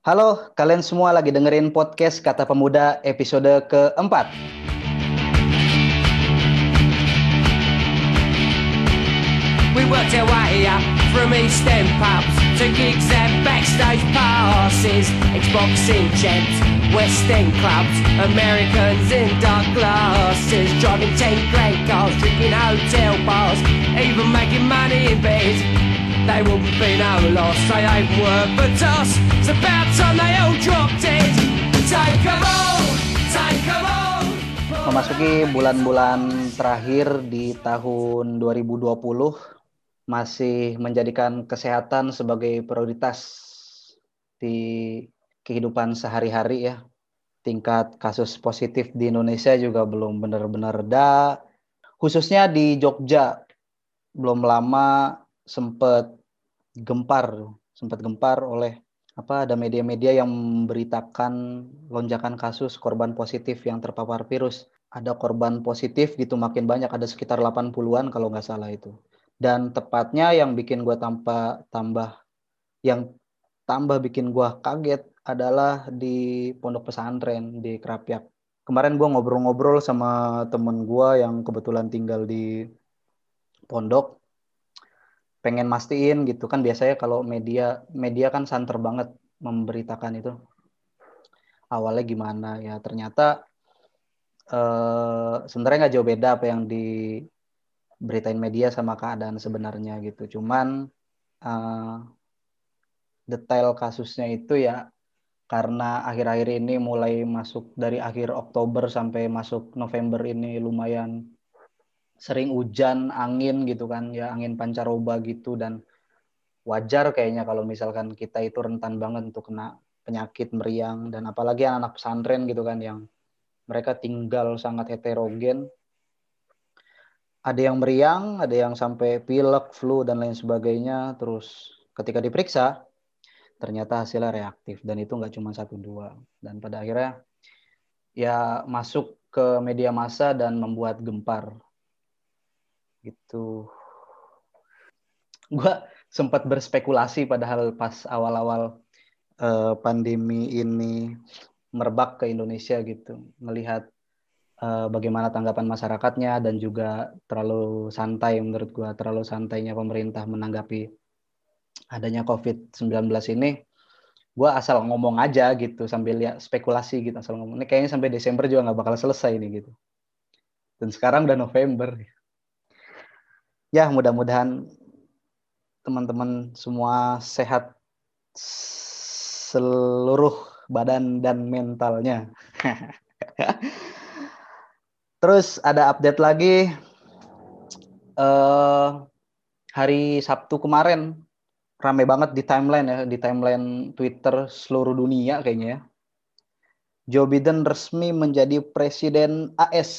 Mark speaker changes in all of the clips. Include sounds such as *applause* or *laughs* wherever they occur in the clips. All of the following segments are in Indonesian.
Speaker 1: Halo, kalian semua lagi dengerin podcast Kata Pemuda episode keempat.
Speaker 2: We worked our way up from East End pubs to gigs and backstage passes, Xboxing champs, West End clubs, Americans in dark glasses, driving 10 grand cars, drinking hotel bars, even making money in bed. They wouldn't be no loss, they ain't worth a toss. It's about time they all dropped dead. Take 'em all, take 'em all.
Speaker 1: Memasuki bulan-bulan terakhir di tahun 2020 masih menjadikan kesehatan sebagai prioritas di kehidupan sehari-hari ya. Tingkat kasus positif di Indonesia juga belum benar-benar reda. Khususnya di Jogja belum lama sempat gempar, sempat gempar oleh apa ada media-media yang memberitakan lonjakan kasus korban positif yang terpapar virus. Ada korban positif gitu makin banyak, ada sekitar 80-an kalau nggak salah itu. Dan tepatnya yang bikin gue tambah tambah yang tambah bikin gue kaget adalah di pondok pesantren di Kerapiak. Kemarin gue ngobrol-ngobrol sama temen gue yang kebetulan tinggal di pondok pengen mastiin gitu. Kan biasanya kalau media media kan santer banget memberitakan itu. Awalnya gimana? Ya ternyata eh, sebenarnya nggak jauh beda apa yang diberitain media sama keadaan sebenarnya gitu. Cuman eh, detail kasusnya itu ya karena akhir-akhir ini mulai masuk dari akhir Oktober sampai masuk November ini lumayan sering hujan, angin gitu kan, ya angin pancaroba gitu dan wajar kayaknya kalau misalkan kita itu rentan banget untuk kena penyakit meriang dan apalagi anak-anak pesantren gitu kan yang mereka tinggal sangat heterogen. Ada yang meriang, ada yang sampai pilek, flu dan lain sebagainya. Terus ketika diperiksa ternyata hasilnya reaktif dan itu nggak cuma satu dua dan pada akhirnya ya masuk ke media massa dan membuat gempar gitu. Gue sempat berspekulasi padahal pas awal-awal uh, pandemi ini merebak ke Indonesia gitu. Melihat uh, bagaimana tanggapan masyarakatnya dan juga terlalu santai menurut gue terlalu santainya pemerintah menanggapi adanya COVID-19 ini. Gue asal ngomong aja gitu sambil lihat spekulasi gitu asal ngomong. Ini kayaknya sampai Desember juga nggak bakal selesai ini gitu. Dan sekarang udah November ya mudah-mudahan teman-teman semua sehat seluruh badan dan mentalnya. *laughs* Terus ada update lagi uh, hari Sabtu kemarin rame banget di timeline ya di timeline Twitter seluruh dunia kayaknya ya. Joe Biden resmi menjadi presiden AS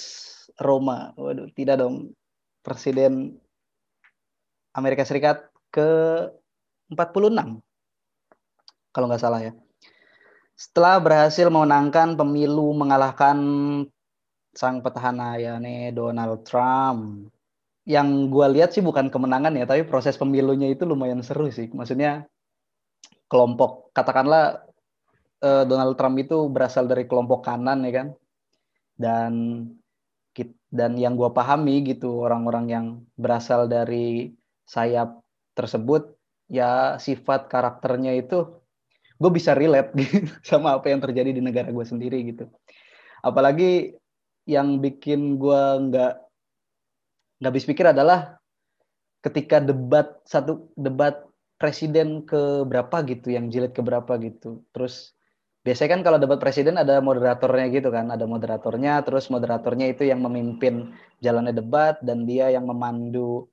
Speaker 1: Roma. Waduh, tidak dong. Presiden Amerika Serikat ke 46 kalau nggak salah ya. Setelah berhasil memenangkan pemilu mengalahkan sang petahana yakni Donald Trump. Yang gue lihat sih bukan kemenangan ya, tapi proses pemilunya itu lumayan seru sih. Maksudnya kelompok katakanlah eh, Donald Trump itu berasal dari kelompok kanan ya kan. Dan dan yang gue pahami gitu orang-orang yang berasal dari sayap tersebut ya sifat karakternya itu gue bisa relate gitu *laughs* sama apa yang terjadi di negara gue sendiri gitu. Apalagi yang bikin gue nggak nggak habis pikir adalah ketika debat satu debat presiden ke berapa gitu yang jilid ke berapa gitu. Terus biasanya kan kalau debat presiden ada moderatornya gitu kan ada moderatornya terus moderatornya itu yang memimpin jalannya debat dan dia yang memandu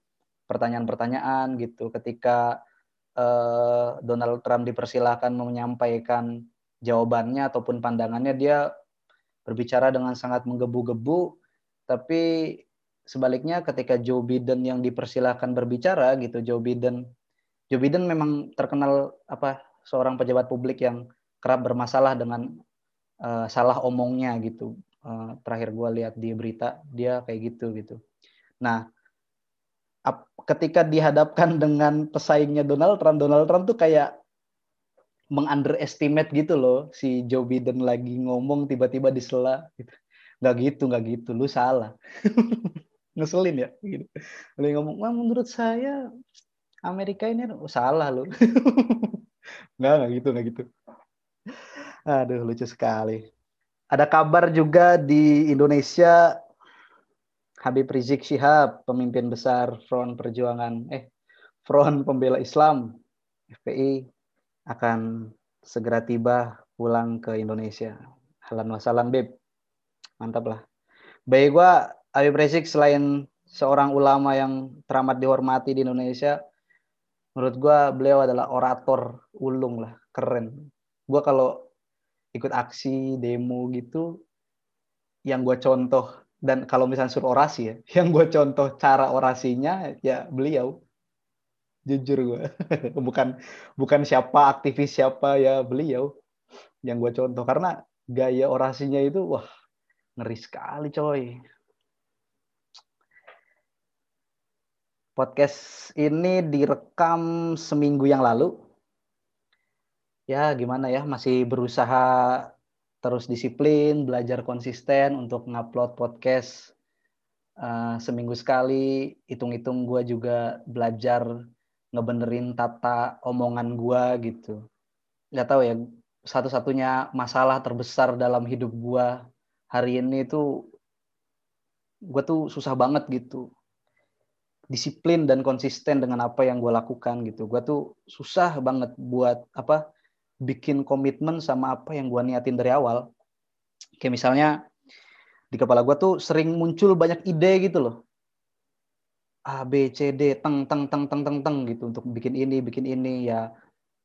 Speaker 1: pertanyaan-pertanyaan gitu. Ketika uh, Donald Trump dipersilahkan menyampaikan jawabannya ataupun pandangannya dia berbicara dengan sangat menggebu-gebu. Tapi sebaliknya ketika Joe Biden yang dipersilahkan berbicara gitu Joe Biden Joe Biden memang terkenal apa seorang pejabat publik yang kerap bermasalah dengan uh, salah omongnya gitu. Uh, terakhir gue lihat di berita dia kayak gitu gitu. Nah ketika dihadapkan dengan pesaingnya Donald Trump, Donald Trump tuh kayak mengunderestimate gitu loh si Joe Biden lagi ngomong tiba-tiba disela gitu. Nggak gitu, nggak gitu. Lu salah. *laughs* Ngeselin ya gitu. Lu ngomong, "Wah, menurut saya Amerika ini oh, salah lu." *laughs* nggak, nggak gitu, nggak gitu. Aduh, lucu sekali. Ada kabar juga di Indonesia Habib Rizik Syihab, pemimpin besar Front Perjuangan eh Front Pembela Islam FPI akan segera tiba pulang ke Indonesia. Halan wasalam, Beb. Mantap lah. Baik gua Habib Rizik selain seorang ulama yang teramat dihormati di Indonesia, menurut gua beliau adalah orator ulung lah, keren. Gua kalau ikut aksi demo gitu, yang gue contoh dan kalau misalnya suruh orasi ya, *laughs* yang gue contoh cara orasinya ya beliau. Jujur gue *laughs* bukan bukan siapa aktivis siapa ya beliau yang gue contoh. Karena gaya orasinya itu wah ngeri sekali coy. Podcast ini direkam seminggu yang lalu. Ya gimana ya masih berusaha terus disiplin belajar konsisten untuk ngupload podcast uh, seminggu sekali. Hitung-hitung gue juga belajar ngebenerin tata omongan gua gitu. Nggak tahu ya satu-satunya masalah terbesar dalam hidup gua hari ini tuh gue tuh susah banget gitu. Disiplin dan konsisten dengan apa yang gue lakukan gitu. Gue tuh susah banget buat apa bikin komitmen sama apa yang gue niatin dari awal. Kayak misalnya di kepala gue tuh sering muncul banyak ide gitu loh. A B C D teng teng teng teng teng teng gitu untuk bikin ini bikin ini ya.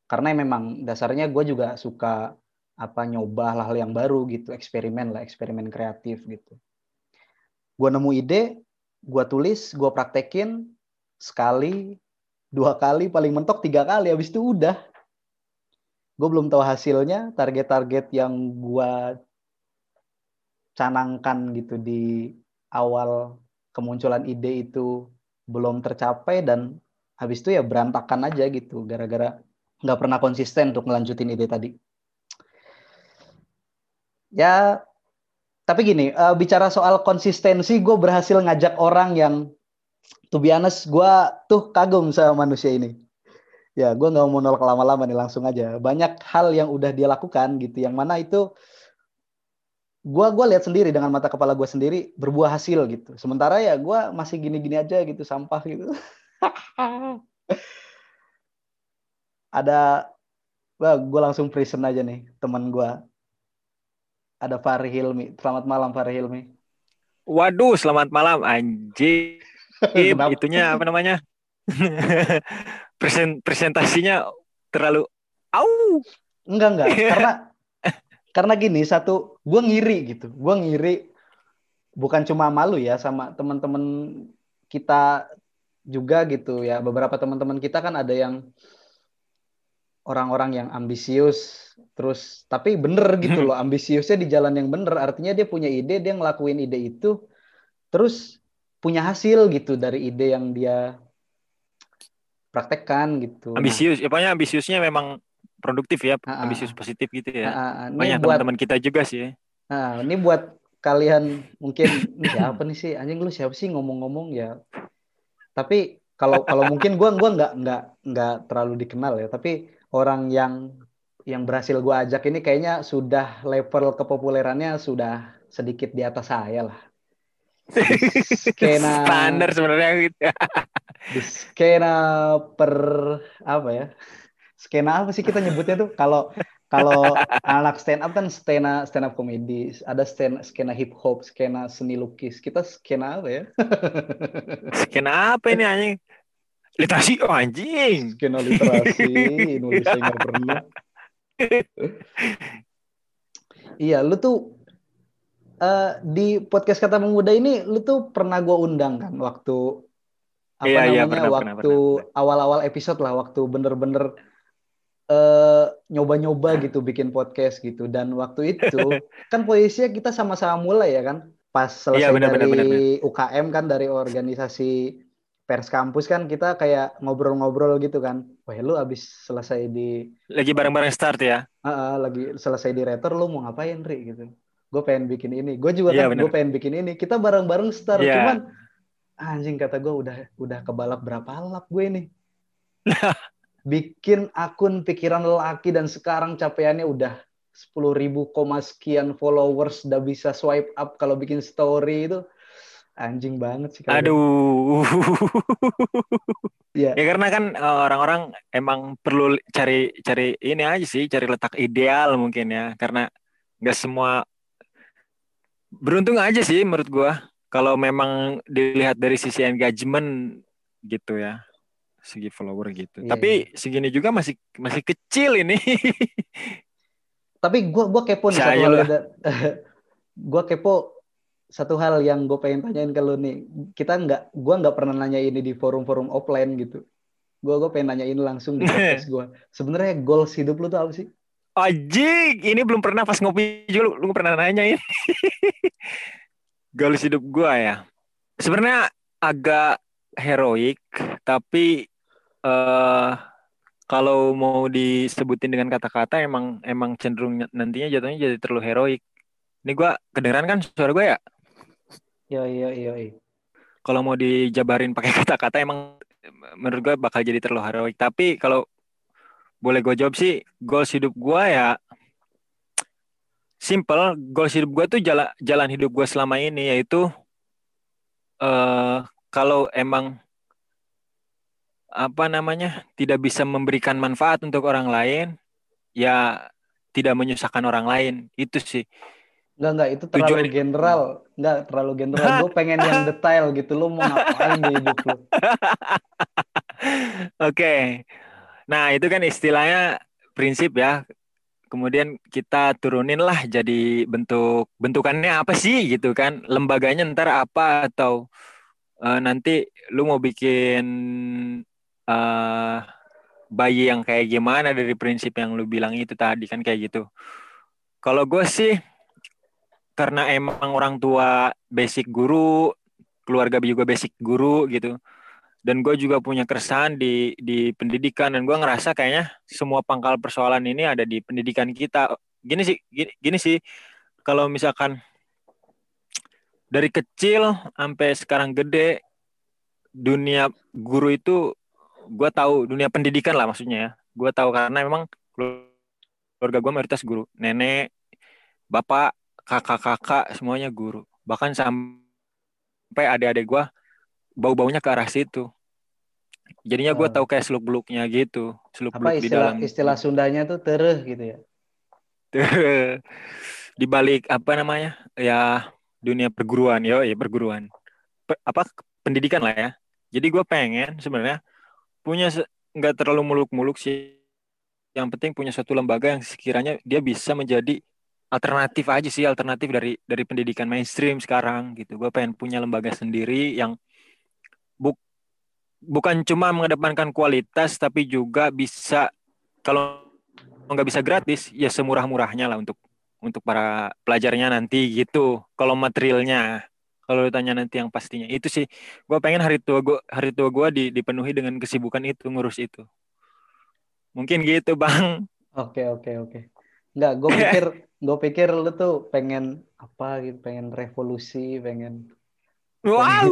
Speaker 1: Karena memang dasarnya gue juga suka apa nyoba hal-hal yang baru gitu eksperimen lah eksperimen kreatif gitu. Gue nemu ide gue tulis gue praktekin sekali dua kali paling mentok tiga kali habis itu udah gue belum tahu hasilnya target-target yang gue canangkan gitu di awal kemunculan ide itu belum tercapai dan habis itu ya berantakan aja gitu gara-gara nggak pernah konsisten untuk ngelanjutin ide tadi. Ya, tapi gini, uh, bicara soal konsistensi, gue berhasil ngajak orang yang, to be honest, gue tuh kagum sama manusia ini. Ya, gue nggak mau nolak lama-lama nih, langsung aja. Banyak hal yang udah dia lakukan gitu, yang mana itu gue gua lihat sendiri dengan mata kepala gue sendiri berbuah hasil gitu. Sementara ya gue masih gini-gini aja gitu sampah gitu. *laughs* Ada wah gue langsung present aja nih teman gue ada Fahri Hilmi selamat malam Fahri Hilmi
Speaker 3: waduh selamat malam anjing. *laughs* Itunya apa namanya *laughs* Present, presentasinya terlalu au.
Speaker 1: Enggak enggak. *laughs* Karena karena gini satu gue ngiri gitu. Gue ngiri bukan cuma malu ya sama teman-teman kita juga gitu ya. Beberapa teman-teman kita kan ada yang orang-orang yang ambisius terus tapi bener gitu loh. Ambisiusnya di jalan yang bener. Artinya dia punya ide dia ngelakuin ide itu terus punya hasil gitu dari ide yang dia praktekkan gitu
Speaker 3: ambisius nah, ya pokoknya ambisiusnya memang produktif ya, uh, ambisius positif gitu ya. Uh, uh,
Speaker 1: Banyak
Speaker 3: teman-teman kita juga sih.
Speaker 1: Nah, ini buat kalian mungkin ini siapa nih sih anjing lu siapa sih ngomong-ngomong ya. Tapi kalau kalau mungkin gue gua nggak nggak nggak terlalu dikenal ya. Tapi orang yang yang berhasil gue ajak ini kayaknya sudah level kepopulerannya sudah sedikit di atas saya lah.
Speaker 3: Skena *laughs* standar sebenarnya gitu.
Speaker 1: di skena per apa ya? skena apa sih kita nyebutnya tuh? Kalau kalau anak stand up kan skena stand up komedi. Ada stand, skena hip hop skena seni lukis. Kita skena apa ya? *laughs*
Speaker 3: Skena apa ini anjing? Literasi oh, anjing.
Speaker 1: Skena literasi Indonesia nggak pernah. *laughs* Iya lu tuh uh, di podcast kata pemuda ini lu tuh pernah gue undang kan waktu apa iya, iya namanya iya, pernah, waktu awal-awal episode lah waktu bener-bener eh, nyoba-nyoba gitu bikin podcast gitu dan waktu itu *laughs* kan posisinya kita sama-sama mulai ya kan pas selesai iya, bener, dari bener, bener. UKM kan dari organisasi pers kampus kan kita kayak ngobrol-ngobrol gitu kan. Wah lu abis selesai di
Speaker 3: Lagi bareng-bareng start ya.
Speaker 1: Ah, ah, lagi selesai di retor lu mau ngapain Ri gitu. Gue pengen bikin ini. Gue juga
Speaker 3: Iya,
Speaker 1: kan gue pengen bikin ini. Kita bareng-bareng start
Speaker 3: Iya.
Speaker 1: cuman anjing kata gue udah udah kebalap berapa lap gue ini. *laughs* bikin akun pikiran lelaki dan sekarang capaiannya udah 10.000 ribu koma sekian followers udah bisa swipe up kalau bikin story itu anjing banget sih
Speaker 3: Aduh.
Speaker 1: Iya.
Speaker 3: ya karena kan eh, orang-orang emang perlu cari cari ini aja sih, cari letak ideal mungkin ya. Karena nggak semua beruntung aja sih menurut gua kalau memang dilihat dari sisi engagement gitu ya. Segi follower gitu.
Speaker 1: Iya,
Speaker 3: Tapi segini juga masih masih kecil ini. *laughs*
Speaker 1: Tapi gue gua kepo nih satu hal. *laughs* gue kepo satu hal yang gue pengen tanyain ke lu nih. Kita nggak, gue nggak pernah nanya ini di forum-forum offline gitu. Gue gue pengen nanyain langsung di *laughs* podcast gue. Sebenarnya goals hidup lu tuh apa sih?
Speaker 3: Anjing, ini belum pernah pas ngopi juga lu, lu pernah nanya ini. *laughs* Goals hidup gua ya. Sebenarnya agak heroik, tapi eh kalau mau disebutin dengan kata-kata emang emang cenderung nantinya jatuhnya jadi terlalu heroik. Ini gua kedengeran kan suara gue ya?
Speaker 1: Yo yo yo. yo.
Speaker 3: Kalau mau dijabarin pakai *laughs* kata-kata emang menurut gue bakal jadi terlalu heroik. Tapi kalau boleh gue jawab sih, goals hidup gua ya simple. Goals hidup gua tuh jalan jalan hidup gua selama ini yaitu eh kalau emang apa namanya tidak bisa memberikan manfaat untuk orang lain, ya tidak menyusahkan orang lain itu sih.
Speaker 1: Enggak enggak itu terlalu
Speaker 3: Tujuan-
Speaker 1: general. Enggak terlalu general. gue *laughs* pengen yang detail gitu. Lu mau ngapain di hidup lu? *laughs*
Speaker 3: Oke. Nah, itu kan istilahnya prinsip ya. Kemudian kita turunin lah jadi bentuk bentukannya apa sih gitu kan? Lembaganya ntar apa atau eh, nanti lu mau bikin eh bayi yang kayak gimana dari prinsip yang lu bilang itu tadi kan kayak gitu. Kalau gue sih karena emang orang tua basic guru, keluarga juga basic guru gitu dan gue juga punya keresahan di di pendidikan. Dan gue ngerasa kayaknya semua pangkal persoalan ini ada di pendidikan kita. Gini sih gini, gini sih. Kalau misalkan dari kecil sampai sekarang gede dunia guru itu gue tahu dunia pendidikan lah maksudnya ya. Gue tahu karena memang keluarga gue mayoritas guru. Nenek bapak kakak-kakak semuanya guru. Bahkan sampai adik-adik gue bau-baunya ke arah situ. Jadinya gue
Speaker 1: Oh.
Speaker 3: tahu kayak seluk beluknya gitu, seluk
Speaker 1: Apa
Speaker 3: beluk di dalam
Speaker 1: istilah Sundanya tuh tereh gitu ya? *laughs*
Speaker 3: di balik apa namanya ya dunia perguruan yo ya perguruan Pe- apa pendidikan lah ya. Jadi gue pengen sebenarnya punya nggak terlalu muluk-muluk sih. Yang penting punya suatu lembaga yang sekiranya dia bisa menjadi alternatif aja sih alternatif dari dari pendidikan mainstream sekarang gitu. Gue pengen punya lembaga sendiri yang bukan cuma mengedepankan kualitas tapi juga bisa kalau nggak bisa gratis ya semurah-murahnya lah untuk untuk para pelajarnya nanti gitu. Kalau materialnya kalau ditanya nanti yang pastinya itu sih gue pengen hari tua gue hari tua gue di, dipenuhi dengan kesibukan itu ngurus itu mungkin gitu bang
Speaker 1: Oke oke oke. Enggak, gue pikir *laughs* gue pikir lu tuh pengen apa gitu, pengen revolusi, pengen
Speaker 3: wow *laughs*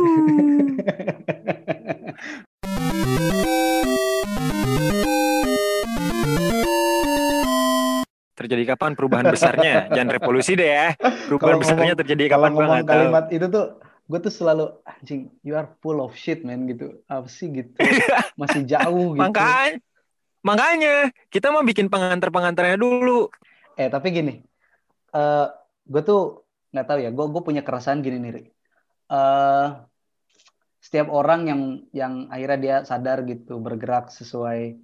Speaker 3: terjadi kapan perubahan besarnya? Jangan revolusi deh ya. Perubahan
Speaker 1: Kalau
Speaker 3: besarnya
Speaker 1: ngomong-
Speaker 3: terjadi
Speaker 1: kalau
Speaker 3: kapan gue
Speaker 1: ngomong kalimat itu tuh gue tuh selalu anjing you are full of shit man gitu. Apa sih gitu? *laughs* Masih jauh gitu.
Speaker 3: Makanya makanya kita mau bikin pengantar pengantarnya dulu.
Speaker 1: Eh tapi gini eh gue tuh nggak tahu ya gue gue punya keresahan gini nih Ri. Setiap orang yang yang akhirnya dia sadar gitu bergerak sesuai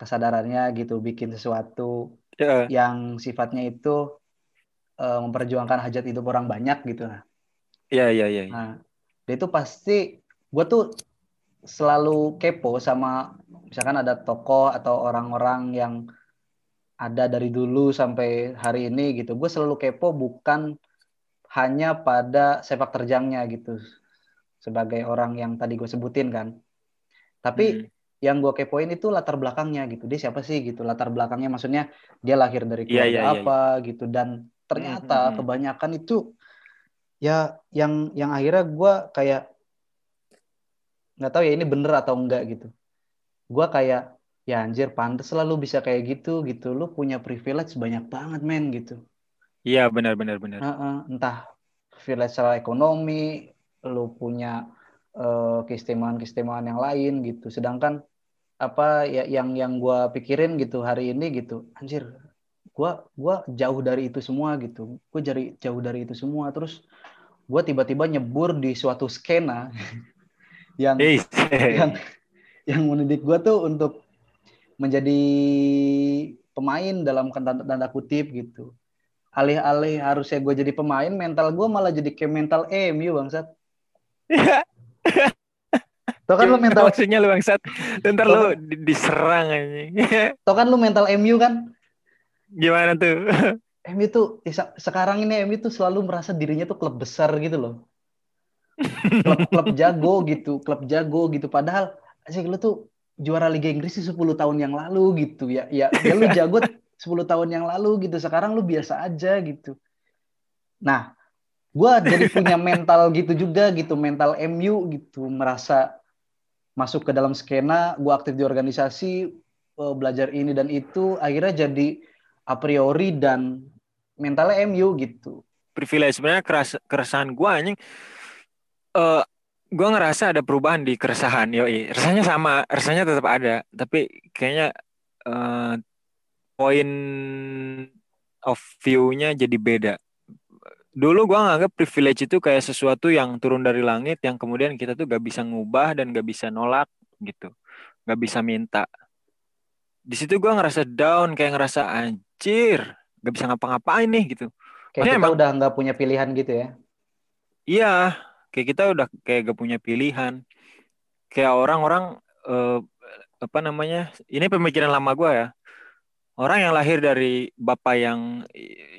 Speaker 1: kesadarannya gitu bikin sesuatu
Speaker 3: ya
Speaker 1: yang sifatnya itu eh, memperjuangkan hajat hidup orang banyak gitu nah
Speaker 3: ya ya ya ya.
Speaker 1: Nah, dia itu pasti gue tuh selalu kepo sama misalkan ada tokoh atau orang-orang yang ada dari dulu sampai hari ini gitu. Gue selalu kepo bukan hanya pada sepak terjangnya gitu. Sebagai orang yang tadi gue sebutin kan. Tapi
Speaker 3: Hmm.
Speaker 1: yang gue kepoin itu latar belakangnya gitu. Dia siapa sih gitu? Latar belakangnya maksudnya dia lahir dari
Speaker 3: Iya,
Speaker 1: keluarga
Speaker 3: iya, iya,
Speaker 1: apa gitu dan ternyata
Speaker 3: Hmm, hmm, hmm.
Speaker 1: kebanyakan itu ya yang yang akhirnya gue kayak nggak tahu ya ini bener atau enggak gitu. Gue kayak ya anjir pantes lah lu bisa kayak gitu gitu. Lu punya privilege banyak banget men gitu.
Speaker 3: Iya benar benar benar.
Speaker 1: Heeh, entah privilege secara ekonomi, lu punya eh, keistimewaan-keistimewaan yang lain gitu. Sedangkan apa ya yang yang gua pikirin gitu hari ini gitu, anjir, gua gua jauh dari itu semua gitu. Gue jadi jauh dari itu semua. Terus gua tiba-tiba nyebur di suatu skena *laughs* yang
Speaker 3: Eh,
Speaker 1: yang yang mendidik gue tuh untuk menjadi pemain dalam tanda, tanda kutip gitu. Alih-alih harusnya gue jadi pemain, mental gue malah jadi kayak mental MU bangsat. *laughs* Tuh kan lu mental,
Speaker 3: maksudnya lu bangsat. Ntar lu di- diserang anjing. *laughs*
Speaker 1: tuh kan lu mental MU kan.
Speaker 3: Gimana tuh? *laughs*
Speaker 1: MU tuh se- sekarang ini MU tuh selalu merasa dirinya tuh klub besar gitu loh. Klub klub jago gitu, klub jago gitu. Padahal sih lu tuh juara Liga Inggris sih 10 tahun yang lalu gitu ya. Ya, ya lu jago 10 tahun yang lalu gitu. Sekarang lu biasa aja gitu. Nah, gua jadi punya mental gitu juga gitu, mental MU gitu, merasa masuk ke dalam skena, gua aktif di organisasi, eh, belajar ini dan itu, akhirnya jadi a priori dan mentalnya MU gitu.
Speaker 3: Privilege sebenarnya keras keresahan gua anjing. Eh gua ngerasa ada perubahan di keresahan, yoi. Rasanya sama, rasanya tetap ada, tapi kayaknya eh point of view-nya jadi beda. Dulu gua nganggap privilege itu kayak sesuatu yang turun dari langit yang kemudian kita tuh gak bisa ngubah dan gak bisa nolak gitu. Gak bisa minta. Di situ gua ngerasa down, kayak ngerasa anjir, gak bisa ngapa-ngapain nih gitu.
Speaker 1: Kayak
Speaker 3: Maksudnya
Speaker 1: kita
Speaker 3: emang-
Speaker 1: udah nggak punya pilihan gitu ya.
Speaker 3: Iya, kayak kita udah kayak gak punya pilihan. Kayak orang-orang eh, apa namanya? Ini pemikiran lama gua ya. Orang yang lahir dari bapak yang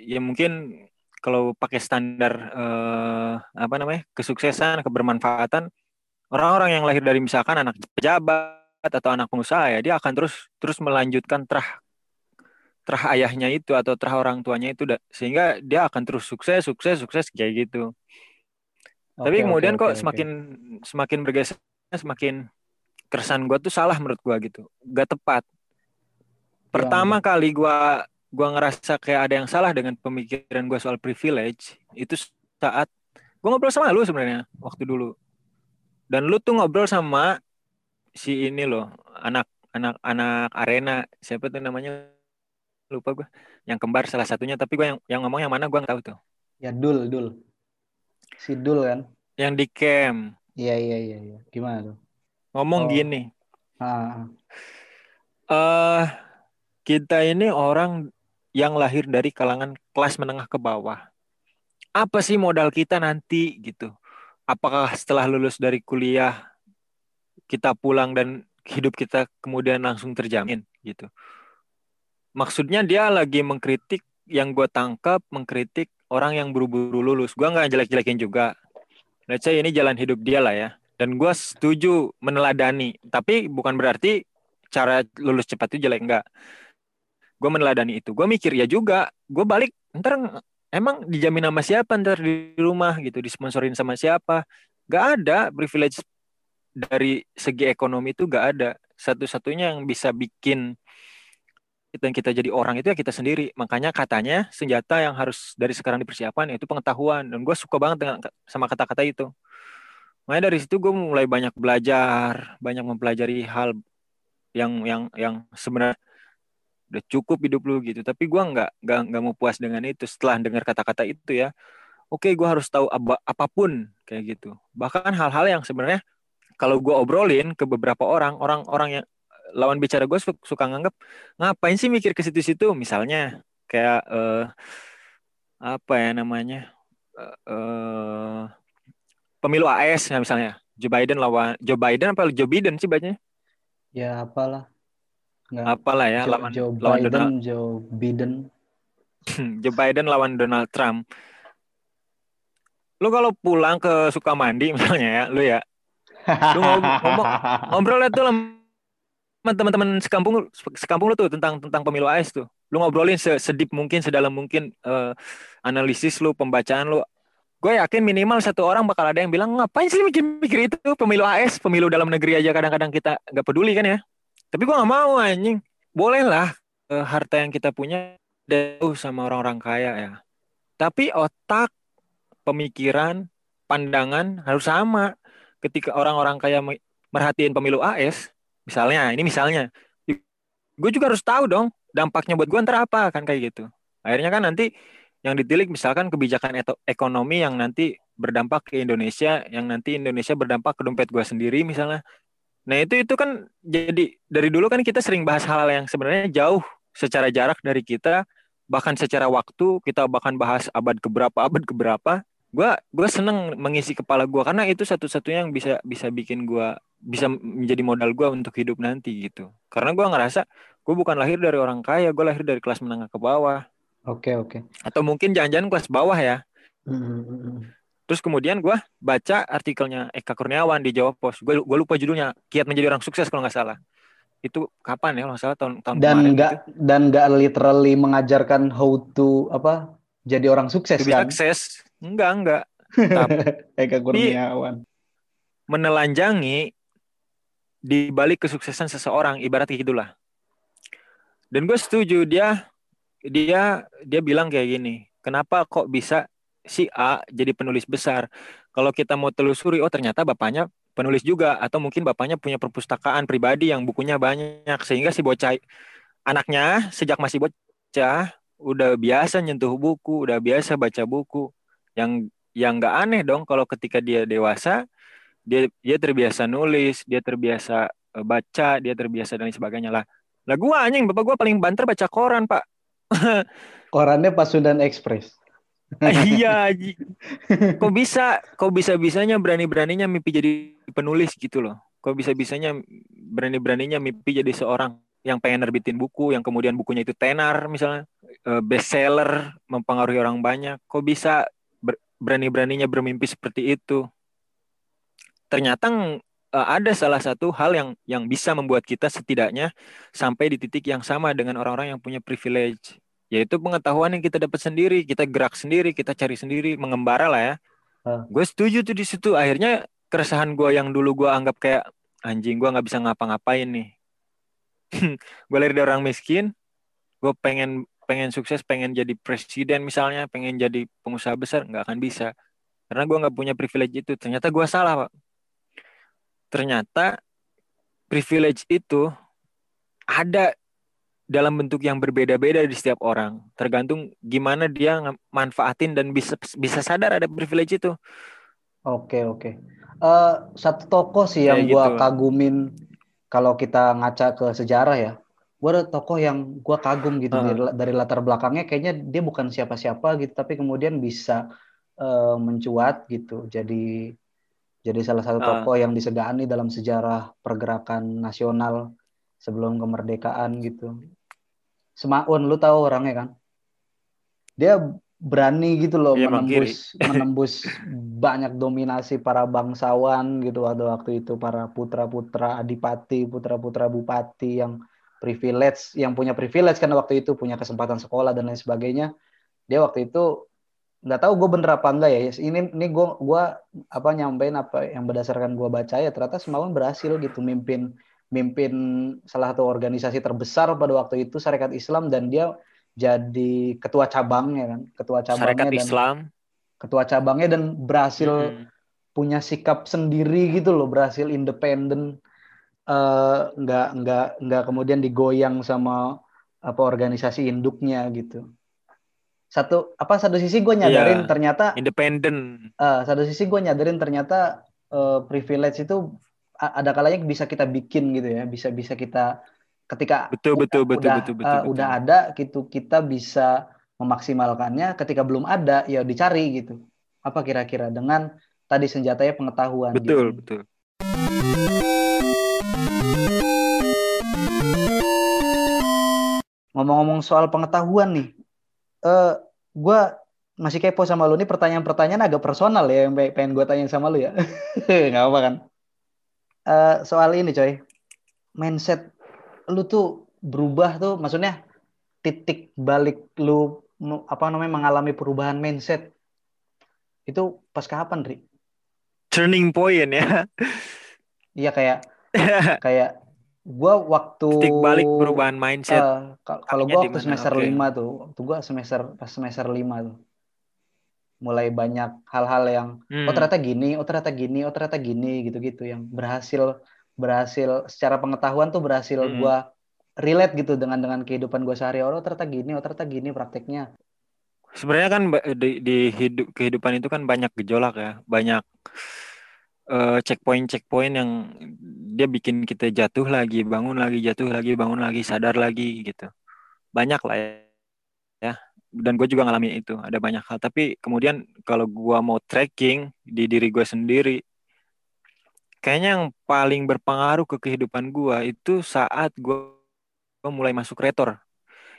Speaker 3: ya mungkin kalau pakai standar eh, apa namanya? kesuksesan, kebermanfaatan, orang-orang yang lahir dari misalkan anak pejabat atau anak pengusaha ya, dia akan terus terus melanjutkan terah terah ayahnya itu atau terah orang tuanya itu sehingga dia akan terus sukses, sukses, sukses kayak gitu. Tapi
Speaker 1: Oke,
Speaker 3: kemudian
Speaker 1: oke,
Speaker 3: kok
Speaker 1: oke.
Speaker 3: semakin semakin bergeser semakin keresahan gua tuh salah menurut gua gitu, gak tepat. Pertama kali gua gua ngerasa kayak ada yang salah dengan pemikiran gua soal privilege itu saat gua ngobrol sama lu sebenarnya waktu dulu. Dan lu tuh ngobrol sama si ini loh, anak anak anak arena siapa tuh namanya lupa gua yang kembar salah satunya tapi gua yang yang ngomong yang mana gua nggak tahu tuh
Speaker 1: Ya Dul, Dul. Si Dul kan.
Speaker 3: yang di camp
Speaker 1: Iya, iya, iya, iya. Gimana tuh?
Speaker 3: ngomong
Speaker 1: Oh.
Speaker 3: gini
Speaker 1: Ah,
Speaker 3: eh kita ini orang yang lahir dari kalangan kelas menengah ke bawah. Apa sih modal kita nanti gitu? Apakah setelah lulus dari kuliah kita pulang dan hidup kita kemudian langsung terjamin gitu? Maksudnya dia lagi mengkritik yang gue tangkap mengkritik orang yang buru-buru lulus. Gue nggak jelek-jelekin juga. Let's say ini jalan hidup dia lah ya. Dan gue setuju meneladani. Tapi bukan berarti cara lulus cepat itu jelek enggak. Gue meneladani itu. Gue mikir ya juga. Gue balik ntar ng- emang dijamin sama siapa ntar di rumah gitu. Disponsorin sama siapa. Gak ada privilege dari segi ekonomi itu gak ada. Satu-satunya yang bisa bikin dan kita jadi orang itu ya kita sendiri. Makanya katanya senjata yang harus dari sekarang dipersiapkan yaitu pengetahuan. Dan gue suka banget dengan sama kata-kata itu. Makanya dari situ gue mulai banyak belajar, banyak mempelajari hal yang yang yang sebenarnya udah cukup hidup lu gitu. Tapi gue nggak nggak nggak mau puas dengan itu. Setelah dengar kata-kata itu ya, oke gue harus tahu apa, apa pun kayak gitu. Bahkan hal-hal yang sebenarnya kalau gue obrolin ke beberapa orang, orang-orang yang lawan bicara gue su- suka nganggap ngapain sih mikir ke situ-situ. Misalnya kayak eh, apa ya namanya Eh, eh, pemilu AS ya misalnya Joe Biden lawan Joe Biden apa Joe Biden sih bacanya
Speaker 1: ya apalah. Nggak.
Speaker 3: apalah ya
Speaker 1: Joe,
Speaker 3: lawan
Speaker 1: Joe
Speaker 3: lawan
Speaker 1: Biden,
Speaker 3: Donald
Speaker 1: Joe Biden. *laughs*
Speaker 3: Joe Biden lawan Donald Trump lu kalau pulang ke Sukamandi *laughs* misalnya ya lu ya Lu ngob- ngomong ngobrol tuh sama teman-teman sekampung sekampung lu tuh tentang tentang pemilu AS tuh. Lu ngobrolin sedip mungkin, sedalam mungkin uh, analisis lu, pembacaan lu. Gue yakin minimal satu orang bakal ada yang bilang ngapain sih mikir-mikir itu pemilu AS, pemilu dalam negeri aja kadang-kadang kita nggak peduli kan ya. Tapi gue nggak mau anjing. Boleh lah uh, harta yang kita punya jauh sama orang-orang kaya ya. Tapi otak, pemikiran, pandangan harus sama. Ketika orang-orang kaya merhatiin pemilu AS, Misalnya, ini misalnya, gue juga harus tahu dong dampaknya buat gue ntar apa kan kayak gitu. Akhirnya kan nanti yang ditilik misalkan kebijakan ekonomi yang nanti berdampak ke Indonesia, yang nanti Indonesia berdampak ke dompet gue sendiri misalnya. Nah itu itu kan jadi dari dulu kan kita sering bahas hal-hal yang sebenarnya jauh secara jarak dari kita, bahkan secara waktu kita bahkan bahas abad keberapa abad keberapa. Gue gue seneng mengisi kepala gue karena itu satu-satunya yang bisa bisa bikin gue bisa menjadi modal gue untuk hidup nanti gitu. Karena gue ngerasa gue bukan lahir dari orang kaya, gue lahir dari kelas menengah ke bawah.
Speaker 1: Oke okay, oke. Okay.
Speaker 3: Atau mungkin jangan-jangan kelas bawah ya.
Speaker 1: Mm-hmm.
Speaker 3: Terus kemudian gue baca artikelnya Eka Kurniawan di Jawa Pos. Gue gue lupa judulnya. Kiat menjadi orang sukses kalau nggak salah. Itu kapan ya kalau salah tahun tahun
Speaker 1: dan nggak gitu. dan nggak literally mengajarkan how to apa jadi orang sukses
Speaker 3: to
Speaker 1: kan?
Speaker 3: Sukses enggak enggak.
Speaker 1: Tapi *laughs* Eka Kurniawan
Speaker 3: menelanjangi di balik kesuksesan seseorang ibarat kayak gitulah dan gue setuju dia dia dia bilang kayak gini kenapa kok bisa si A jadi penulis besar. Kalau kita mau telusuri oh ternyata bapaknya penulis juga atau mungkin bapaknya punya perpustakaan pribadi yang bukunya banyak sehingga si bocah anaknya sejak masih bocah udah biasa nyentuh buku udah biasa baca buku. Yang yang nggak aneh dong kalau ketika dia dewasa dia dia terbiasa nulis dia terbiasa uh, baca dia terbiasa dan lain sebagainya. Lah lah gua anjing bapak gua paling banter baca koran pak. *laughs*
Speaker 1: Korannya Pasundan Express *laughs*
Speaker 3: iya kok bisa? Kok bisa bisanya berani beraninya mimpi jadi penulis gitu loh. Kok bisa bisanya berani beraninya mimpi jadi seorang yang pengen nerbitin buku yang kemudian bukunya itu tenar misalnya uh, bestseller mempengaruhi orang banyak. Kok bisa berani beraninya bermimpi seperti itu? Ternyata uh, ada salah satu hal yang yang bisa membuat kita setidaknya sampai di titik yang sama dengan orang-orang yang punya privilege yaitu pengetahuan yang kita dapat sendiri kita gerak sendiri kita cari sendiri mengembara lah ya. Uh. gue setuju tuh di situ. Akhirnya keresahan gue yang dulu gue anggap kayak anjing gue nggak bisa ngapa-ngapain nih. *laughs* Gue lahir dari orang miskin gue pengen pengen sukses pengen jadi presiden misalnya pengen jadi pengusaha besar nggak akan bisa. Karena gue nggak punya privilege itu. Ternyata gue salah pak. Ternyata privilege itu ada dalam bentuk yang berbeda-beda di setiap orang tergantung gimana dia manfaatin dan bisa bisa sadar ada privilege itu
Speaker 1: oke oke uh, satu tokoh sih yang gue gitu. kagumin kalau kita ngaca ke sejarah ya gue ada tokoh yang gue kagum gitu uh. dari, dari latar belakangnya kayaknya dia bukan siapa-siapa gitu tapi kemudian bisa uh, mencuat gitu jadi jadi salah satu tokoh uh. yang disegani dalam sejarah pergerakan nasional sebelum kemerdekaan gitu. Semaun, lu tahu orangnya kan? Dia berani gitu loh ya, menembus *laughs* menembus banyak dominasi para bangsawan gitu waktu waktu itu para putra-putra adipati, putra-putra bupati yang privilege, yang punya privilege karena waktu itu punya kesempatan sekolah dan lain sebagainya. Dia waktu itu nggak tahu gue bener apa enggak ya ini ini gue gua apa nyampein apa yang berdasarkan gue baca ya ternyata Semaun berhasil gitu mimpin mimpin salah satu organisasi terbesar pada waktu itu Syarikat Islam dan dia jadi ketua cabangnya kan? Ketua cabangnya
Speaker 3: Syarikat
Speaker 1: dan
Speaker 3: Islam.
Speaker 1: ketua cabangnya dan berhasil hmm. punya sikap sendiri gitu loh berhasil independen uh, nggak nggak nggak kemudian digoyang sama apa organisasi induknya gitu. Satu apa satu sisi gue nyadarin yeah, ternyata
Speaker 3: independen.
Speaker 1: Uh, satu sisi gue nyadarin ternyata uh, privilege itu ada kalanya bisa kita bikin gitu ya bisa bisa kita ketika
Speaker 3: betul betul betul
Speaker 1: udah,
Speaker 3: betul betul,
Speaker 1: uh,
Speaker 3: betul.
Speaker 1: udah ada gitu kita bisa memaksimalkannya. Ketika belum ada ya dicari gitu. Apa kira-kira? Dengan tadi senjatanya pengetahuan
Speaker 3: betul
Speaker 1: gitu.
Speaker 3: betul
Speaker 1: ngomong-ngomong soal pengetahuan nih uh, eh, gue masih kepo sama lu. Nih pertanyaan-pertanyaan agak personal ya yang pengen gue tanya sama lu ya. *laughs* Nggak apa kan eh, soal ini coy. Mindset lu tuh berubah tuh maksudnya titik balik lu apa namanya mengalami perubahan mindset itu pas kapan, Ri?
Speaker 3: Turning point ya.
Speaker 1: Iya kayak *laughs* kayak gua waktu
Speaker 3: Titik balik perubahan mindset.
Speaker 1: Kal- kalau gua waktu semester
Speaker 3: Oke.
Speaker 1: 5 tuh, waktu gua semester pas semester 5 tuh. Mulai banyak hal-hal yang
Speaker 3: Hmm.
Speaker 1: oh ternyata gini, oh ternyata gini, oh ternyata gini gitu-gitu yang berhasil berhasil secara pengetahuan tuh berhasil
Speaker 3: Mm-mm.
Speaker 1: gua relate gitu dengan dengan kehidupan gua sehari-hari. Oh ternyata gini, oh ternyata gini prakteknya.
Speaker 3: Sebenarnya kan di, di hidup kehidupan itu kan banyak gejolak ya, banyak eh, checkpoint-checkpoint yang dia bikin kita jatuh lagi, bangun lagi, jatuh lagi, bangun lagi, sadar lagi gitu. Banyak lah ya. ya. Dan gue juga ngalamin itu, ada banyak hal. Tapi kemudian kalau gua mau tracking di diri gue sendiri, kayaknya yang paling berpengaruh ke kehidupan gua itu saat gua mulai masuk retor.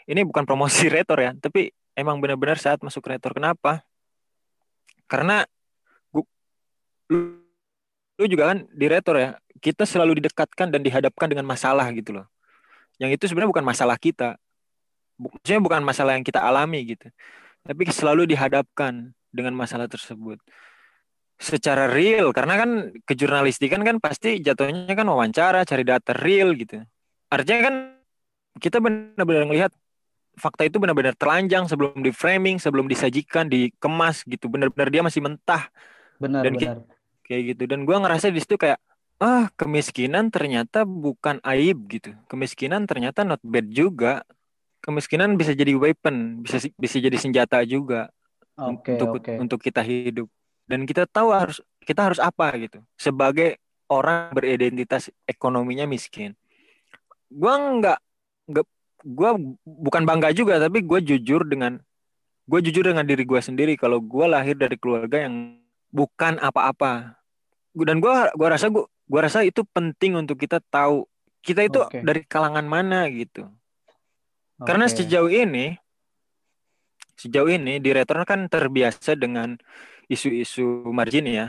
Speaker 3: Ini bukan promosi *laughs* retor ya, tapi emang benar-benar saat masuk retor. Kenapa? Karena gua, lu juga kan di retor ya, kita selalu didekatkan dan dihadapkan dengan masalah gitu loh. Yang itu sebenarnya bukan masalah kita. Maksudnya bukan masalah yang kita alami gitu. Tapi selalu dihadapkan dengan masalah tersebut. Secara real, karena kan kejurnalistikan kan pasti jatuhnya kan wawancara, cari data real gitu. Artinya kan kita benar-benar melihat fakta itu benar-benar telanjang sebelum di framing, sebelum disajikan, dikemas gitu. Benar-benar dia masih mentah
Speaker 1: Benar,
Speaker 3: Dan
Speaker 1: benar.
Speaker 3: kayak gitu. Dan gua ngerasa di situ kayak ah kemiskinan ternyata bukan aib gitu. Kemiskinan ternyata not bad juga. Kemiskinan bisa jadi weapon, bisa bisa jadi senjata juga
Speaker 1: Oke,
Speaker 3: untuk
Speaker 1: oke.
Speaker 3: untuk kita hidup. Dan kita tahu harus kita harus apa gitu sebagai orang beridentitas ekonominya miskin. Gua nggak nggak gua bukan bangga juga tapi gue jujur dengan gue jujur dengan diri gue sendiri kalau gue lahir dari keluarga yang bukan apa-apa dan gue gua rasa gua, gua rasa itu penting untuk kita tahu kita itu
Speaker 1: Oke.
Speaker 3: dari kalangan mana gitu karena
Speaker 1: Oke.
Speaker 3: sejauh ini sejauh ini di Return kan terbiasa dengan isu-isu margin ya.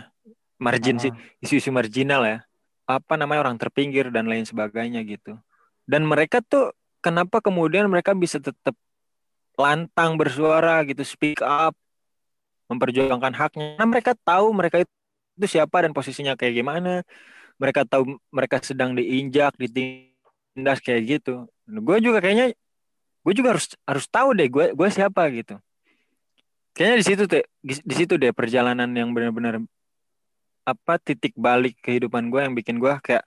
Speaker 3: Margin sih
Speaker 1: Ah,
Speaker 3: isu-isu marginal ya. Apa namanya orang terpinggir dan lain sebagainya gitu. Dan mereka tuh kenapa kemudian mereka bisa tetap lantang bersuara gitu speak up memperjuangkan haknya? Karena mereka tahu mereka itu siapa dan posisinya kayak gimana. Mereka tahu mereka sedang diinjak ditindas kayak gitu. Gue juga kayaknya gue juga harus harus tahu deh gue gue siapa gitu. Kayaknya di situ deh di situ deh perjalanan yang benar-benar apa titik balik kehidupan gue yang bikin gue kayak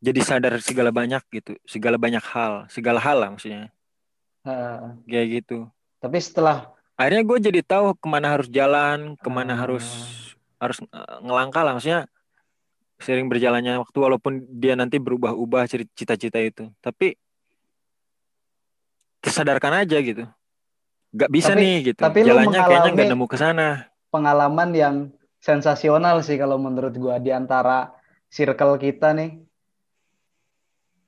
Speaker 3: jadi sadar segala banyak gitu segala banyak hal segala hal lah maksudnya.
Speaker 1: Ah.
Speaker 3: kayak gitu.
Speaker 1: Tapi setelah
Speaker 3: akhirnya gue jadi tahu ke mana harus jalan ke mana
Speaker 1: Ah.
Speaker 3: harus harus eh, ngelangkah lah maksudnya. Sering berjalannya waktu walaupun dia nanti berubah-ubah cita-cita itu. Tapi tersadarkan aja gitu nggak bisa
Speaker 1: Tapi-
Speaker 3: nih gitu
Speaker 1: tapi lu
Speaker 3: jalannya kayaknya nggak
Speaker 1: mengalami-
Speaker 3: nemu ke sana
Speaker 1: pengalaman yang sensasional sih kalau menurut gua di antara circle kita nih.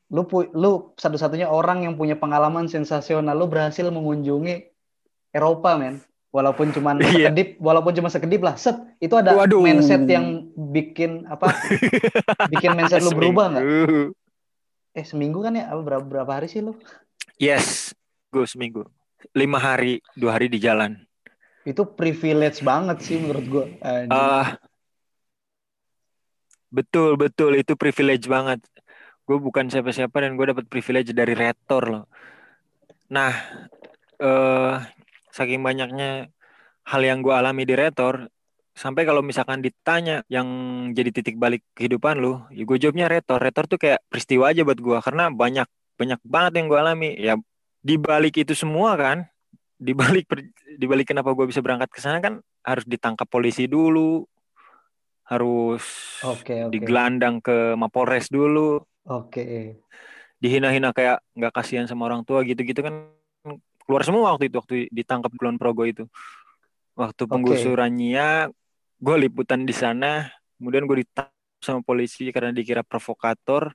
Speaker 1: Lu lu satu-satunya orang yang punya pengalaman sensasional. Lu berhasil mengunjungi Eropa, men. Walaupun cuma *laughs*
Speaker 3: Iya.
Speaker 1: sekedip, walaupun cuma sekedip lah. Set, itu ada
Speaker 3: Waduh.
Speaker 1: mindset yang bikin apa? *laughs* bikin mindset lu berubah nggak? Eh seminggu kan ya? Apa berapa, berapa hari sih lu?
Speaker 3: yes seminggu lima hari dua hari di jalan
Speaker 1: Itu privilege banget sih menurut gua. Anjing.
Speaker 3: Ah, betul betul itu privilege banget. Gue bukan siapa-siapa dan gue dapat privilege dari rektor loh. Nah, eh saking banyaknya hal yang gue alami di rektor, sampai kalau misalkan ditanya yang jadi titik balik kehidupan lu, ya gue jawabnya rektor. Rektor tuh kayak peristiwa aja buat gue karena banyak banyak banget yang gue alami. Ya di balik itu semua kan, di balik di balik kenapa gue bisa berangkat ke sana kan harus ditangkap polisi dulu, harus
Speaker 1: Oke, oke.
Speaker 3: digelandang ke Mapolres dulu,
Speaker 1: Oke.
Speaker 3: dihina-hina kayak nggak kasihan sama orang tua gitu-gitu kan keluar semua waktu itu waktu ditangkap Kulon Progo itu. Waktu penggusurannya gue liputan di sana, kemudian gue ditangkap sama polisi karena dikira provokator.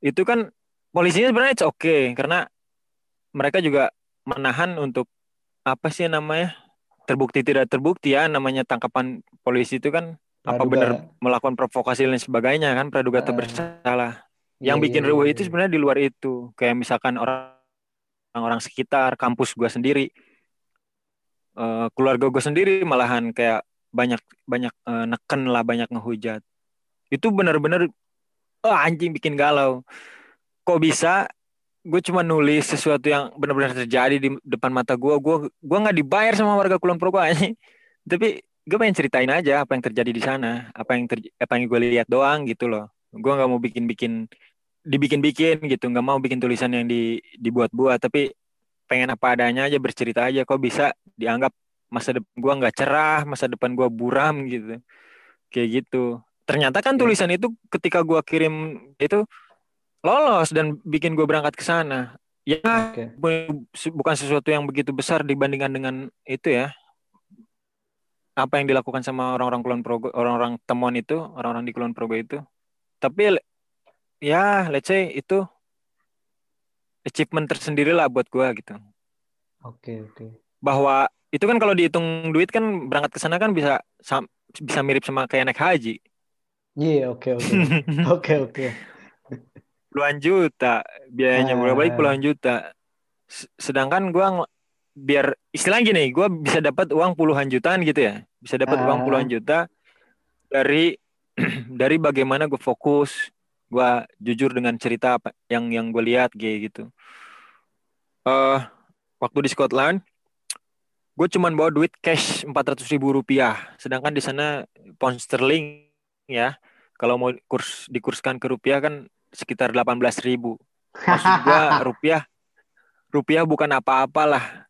Speaker 3: Itu kan polisinya sebenarnya it's okay karena mereka juga menahan untuk apa sih namanya? terbukti tidak terbukti ya namanya tangkapan polisi itu kan apa
Speaker 1: Praduga.
Speaker 3: benar melakukan provokasi dan sebagainya kan praduga tak
Speaker 1: Eh,
Speaker 3: bersalah.
Speaker 1: Iya,
Speaker 3: Yang bikin
Speaker 1: iya,
Speaker 3: riuh
Speaker 1: iya,
Speaker 3: itu
Speaker 1: iya.
Speaker 3: sebenarnya di luar itu. Kayak misalkan orang orang sekitar kampus gua sendiri eh, keluarga gue sendiri malahan kayak banyak banyak eh, neken lah banyak ngehujat itu benar-benar oh, anjing bikin galau kok bisa gue cuma nulis sesuatu yang benar-benar terjadi di depan mata gue gue gue nggak dibayar sama warga Kulon Progo *laughs* anjing. Tapi gue pengen ceritain aja apa yang terjadi di sana. Apa yang apa yang gue lihat doang gitu loh. Gue nggak mau bikin-bikin dibikin-bikin gitu. Nggak mau bikin tulisan yang di dibuat-buat. Tapi pengen apa adanya aja bercerita aja. Kok bisa dianggap masa depan gua nggak cerah masa depan gua buram gitu. Kayak gitu. Ternyata kan
Speaker 1: Oke.
Speaker 3: tulisan itu ketika gua kirim itu lolos dan bikin gua berangkat ke sana ya bu- bukan sesuatu yang begitu besar dibandingkan dengan itu ya apa yang dilakukan sama orang-orang Kulon Progo orang-orang temuan itu orang-orang di Kulon Progo itu tapi ya let's say itu achievement tersendiri lah buat gua gitu
Speaker 1: Oke, oke.
Speaker 3: bahwa itu kan kalau dihitung duit kan berangkat ke sana kan bisa sam- bisa mirip sama kayak naik haji
Speaker 1: Iya, oke, oke. *laughs* Oke, oke.
Speaker 3: Puluhan juta. Biayanya
Speaker 1: Ah.
Speaker 3: bolak-balik puluhan juta? Sedangkan gua ng- biar istilahnya gini gua bisa dapat uang puluhan jutaan gitu ya. Bisa dapat uang puluhan juta dari *clears throat* dari bagaimana gue fokus gua jujur dengan cerita apa yang yang gue lihat kayak gitu. Eh waktu di Scotland gue cuman bawa duit cash 400 ribu rupiah. Sedangkan di sana pound sterling ya kalau mau kurs dikurskan ke rupiah kan sekitar 18 ribu. Maksud gua *laughs* rupiah rupiah bukan apa-apalah.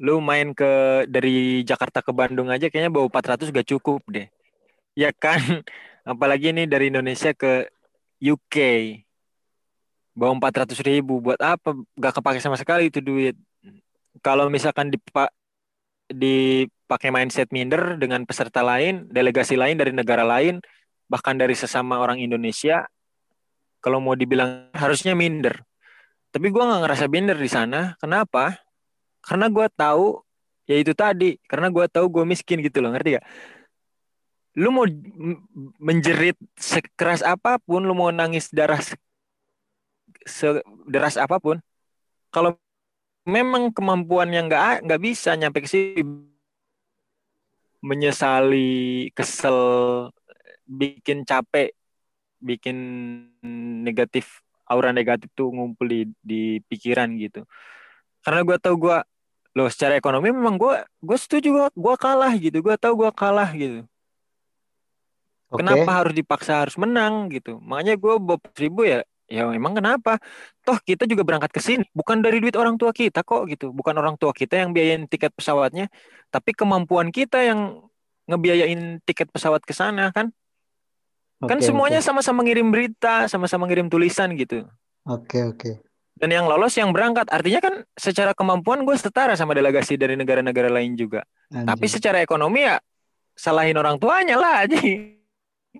Speaker 3: Lu main ke dari Jakarta ke Bandung aja kayaknya bawa 400 gak cukup deh. Ya kan? *laughs* Apalagi ini dari Indonesia ke UK bawa 400 ribu. Buat apa? Gak kepake sama sekali itu duit. Kalau misalkan dipa dipakai mindset minder dengan peserta lain delegasi lain dari negara lain bahkan dari sesama orang Indonesia kalau mau dibilang harusnya minder. Tapi gua nggak ngerasa minder di sana. Kenapa? Karena gua tahu ya itu tadi. Karena gua tahu gue miskin gitu loh ngerti gak lu mau menjerit sekeras apa pun lu mau nangis darah se- sederas apa pun kalau memang kemampuan yang nggak nggak bisa nyampe ke sini menyesali kesel bikin capek bikin negatif aura negatif tuh ngumpul di, di pikiran gitu. Karena gue tahu gue loh secara ekonomi memang gue gue setuju gue gue kalah gitu. Gue tahu gue kalah gitu.
Speaker 1: Oke.
Speaker 3: kenapa harus dipaksa harus menang gitu? Makanya gue bawa ribu ya ya emang kenapa? Toh kita juga berangkat ke sini. Bukan dari duit orang tua kita kok gitu. Bukan orang tua kita yang biayain tiket pesawatnya tapi kemampuan kita yang ngebiayain tiket pesawat ke sana kan kan
Speaker 1: Oke,
Speaker 3: semuanya
Speaker 1: oke.
Speaker 3: sama-sama ngirim berita sama-sama ngirim tulisan gitu.
Speaker 1: Oke, oke.
Speaker 3: dan yang lolos yang berangkat. Artinya kan secara kemampuan gue setara sama delegasi dari negara-negara lain juga. Tapi
Speaker 1: Anjing.
Speaker 3: secara ekonomi ya salahin orang tuanya lah aja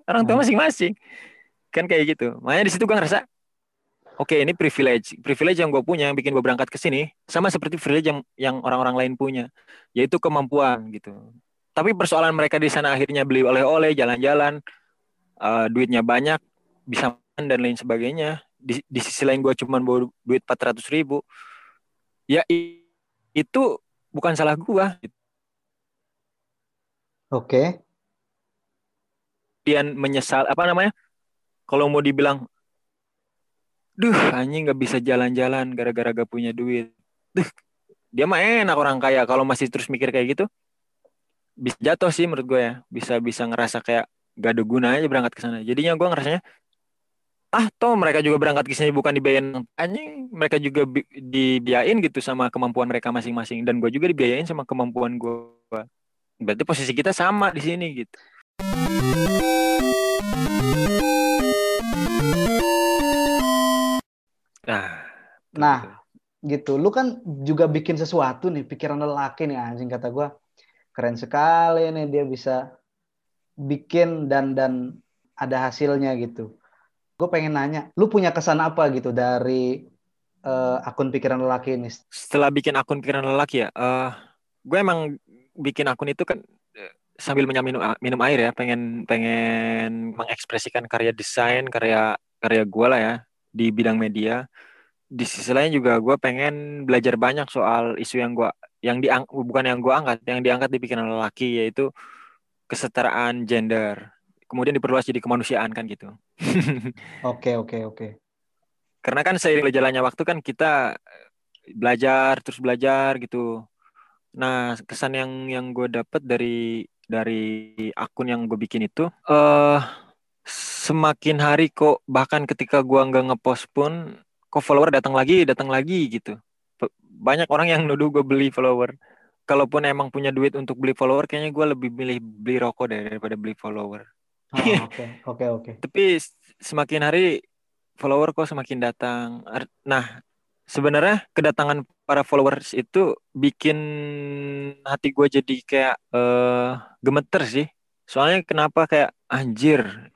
Speaker 3: orang tua masing-masing. Kan kayak gitu. Makanya di situ gue ngerasa oke ini privilege. Privilege yang gue punya yang bikin gue berangkat ke sini sama seperti privilege yang yang orang-orang lain punya. Yaitu kemampuan gitu. Tapi persoalan mereka di sana akhirnya beli oleh-oleh jalan-jalan eh, duitnya banyak bisa makan dan lain sebagainya. Di, di sisi lain gue cuma bawa duit 400 ribu. Ya itu bukan salah gue
Speaker 1: Oke.
Speaker 3: kemudian menyesal apa namanya? Kalau mau dibilang duh anjing nggak bisa jalan-jalan gara-gara gak punya duit. Duh dia mah enak orang kaya. Kalau masih terus mikir kayak gitu bisa jatuh sih menurut gue ya. Bisa bisa ngerasa kayak gak ada gunanya berangkat ke sana jadinya gue ngerasanya ah toh mereka juga berangkat ke sini bukan dibiayain anjing mereka juga bi- dibiayain gitu sama kemampuan mereka masing-masing dan gue juga dibiayain sama kemampuan gue berarti posisi kita sama di sini gitu nah
Speaker 1: Nah,
Speaker 3: betul.
Speaker 1: gitu. Lu kan juga bikin sesuatu nih, pikiran lelaki nih anjing kata gua. Keren sekali nih dia bisa bikin dan dan ada hasilnya gitu. Gue pengen nanya, lu punya kesan apa gitu dari eh, akun pikiran lelaki ini?
Speaker 3: setelah bikin akun pikiran lelaki ya, eh gue emang bikin akun itu kan eh, sambil minum minum air ya, pengen pengen mengekspresikan karya desain, karya karya gue lah ya di bidang media. Di sisi lain juga gue pengen belajar banyak soal isu yang gue yang diang bukan yang gue angkat, yang diangkat di pikiran lelaki yaitu kesetaraan gender. Kemudian diperluas jadi kemanusiaan kan gitu. *laughs*
Speaker 1: Oke oke oke.
Speaker 3: Karena kan seiring berjalannya waktu kan kita belajar terus belajar gitu. Nah kesan yang yang gue dapat dari dari akun yang gue bikin itu, eh uh, semakin hari kok bahkan ketika gua nggak ngepost pun kok follower datang lagi datang lagi gitu banyak orang yang nuduh gue beli follower kalaupun emang punya duit untuk beli follower kayaknya gue lebih milih beli rokok daripada beli follower
Speaker 1: oh, *laughs* oke oke oke
Speaker 3: tapi semakin hari follower kok semakin datang nah sebenarnya kedatangan para followers itu bikin hati gue jadi kayak uh, gemeter sih soalnya kenapa kayak anjir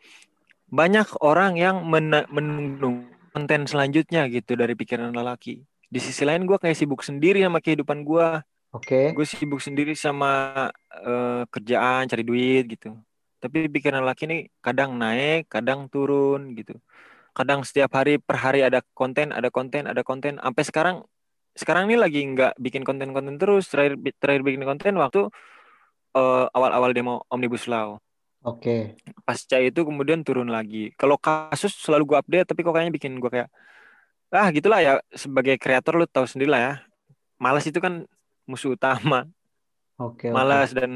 Speaker 3: banyak orang yang menunggu konten selanjutnya gitu dari pikiran lelaki. Di sisi lain gue kayak sibuk sendiri sama kehidupan gue.
Speaker 1: Oke. Okay.
Speaker 3: Gue sibuk sendiri sama uh, kerjaan, cari duit gitu. Tapi pikiran lelaki ini kadang naik, kadang turun gitu. Kadang setiap hari per hari ada konten, ada konten, ada konten. Sampai sekarang, sekarang ini lagi nggak bikin konten-konten terus. Terakhir terakhir bikin konten waktu uh, awal-awal demo Omnibus Law.
Speaker 1: Oke.
Speaker 3: Okay. Pasca itu kemudian turun lagi. Kalau kasus selalu gue update, tapi kok kayaknya bikin gue kayak ah gitulah ya sebagai kreator lu tahu sendiri lah ya. Malas itu kan musuh utama.
Speaker 1: Oke. Okay,
Speaker 3: Malas okay. dan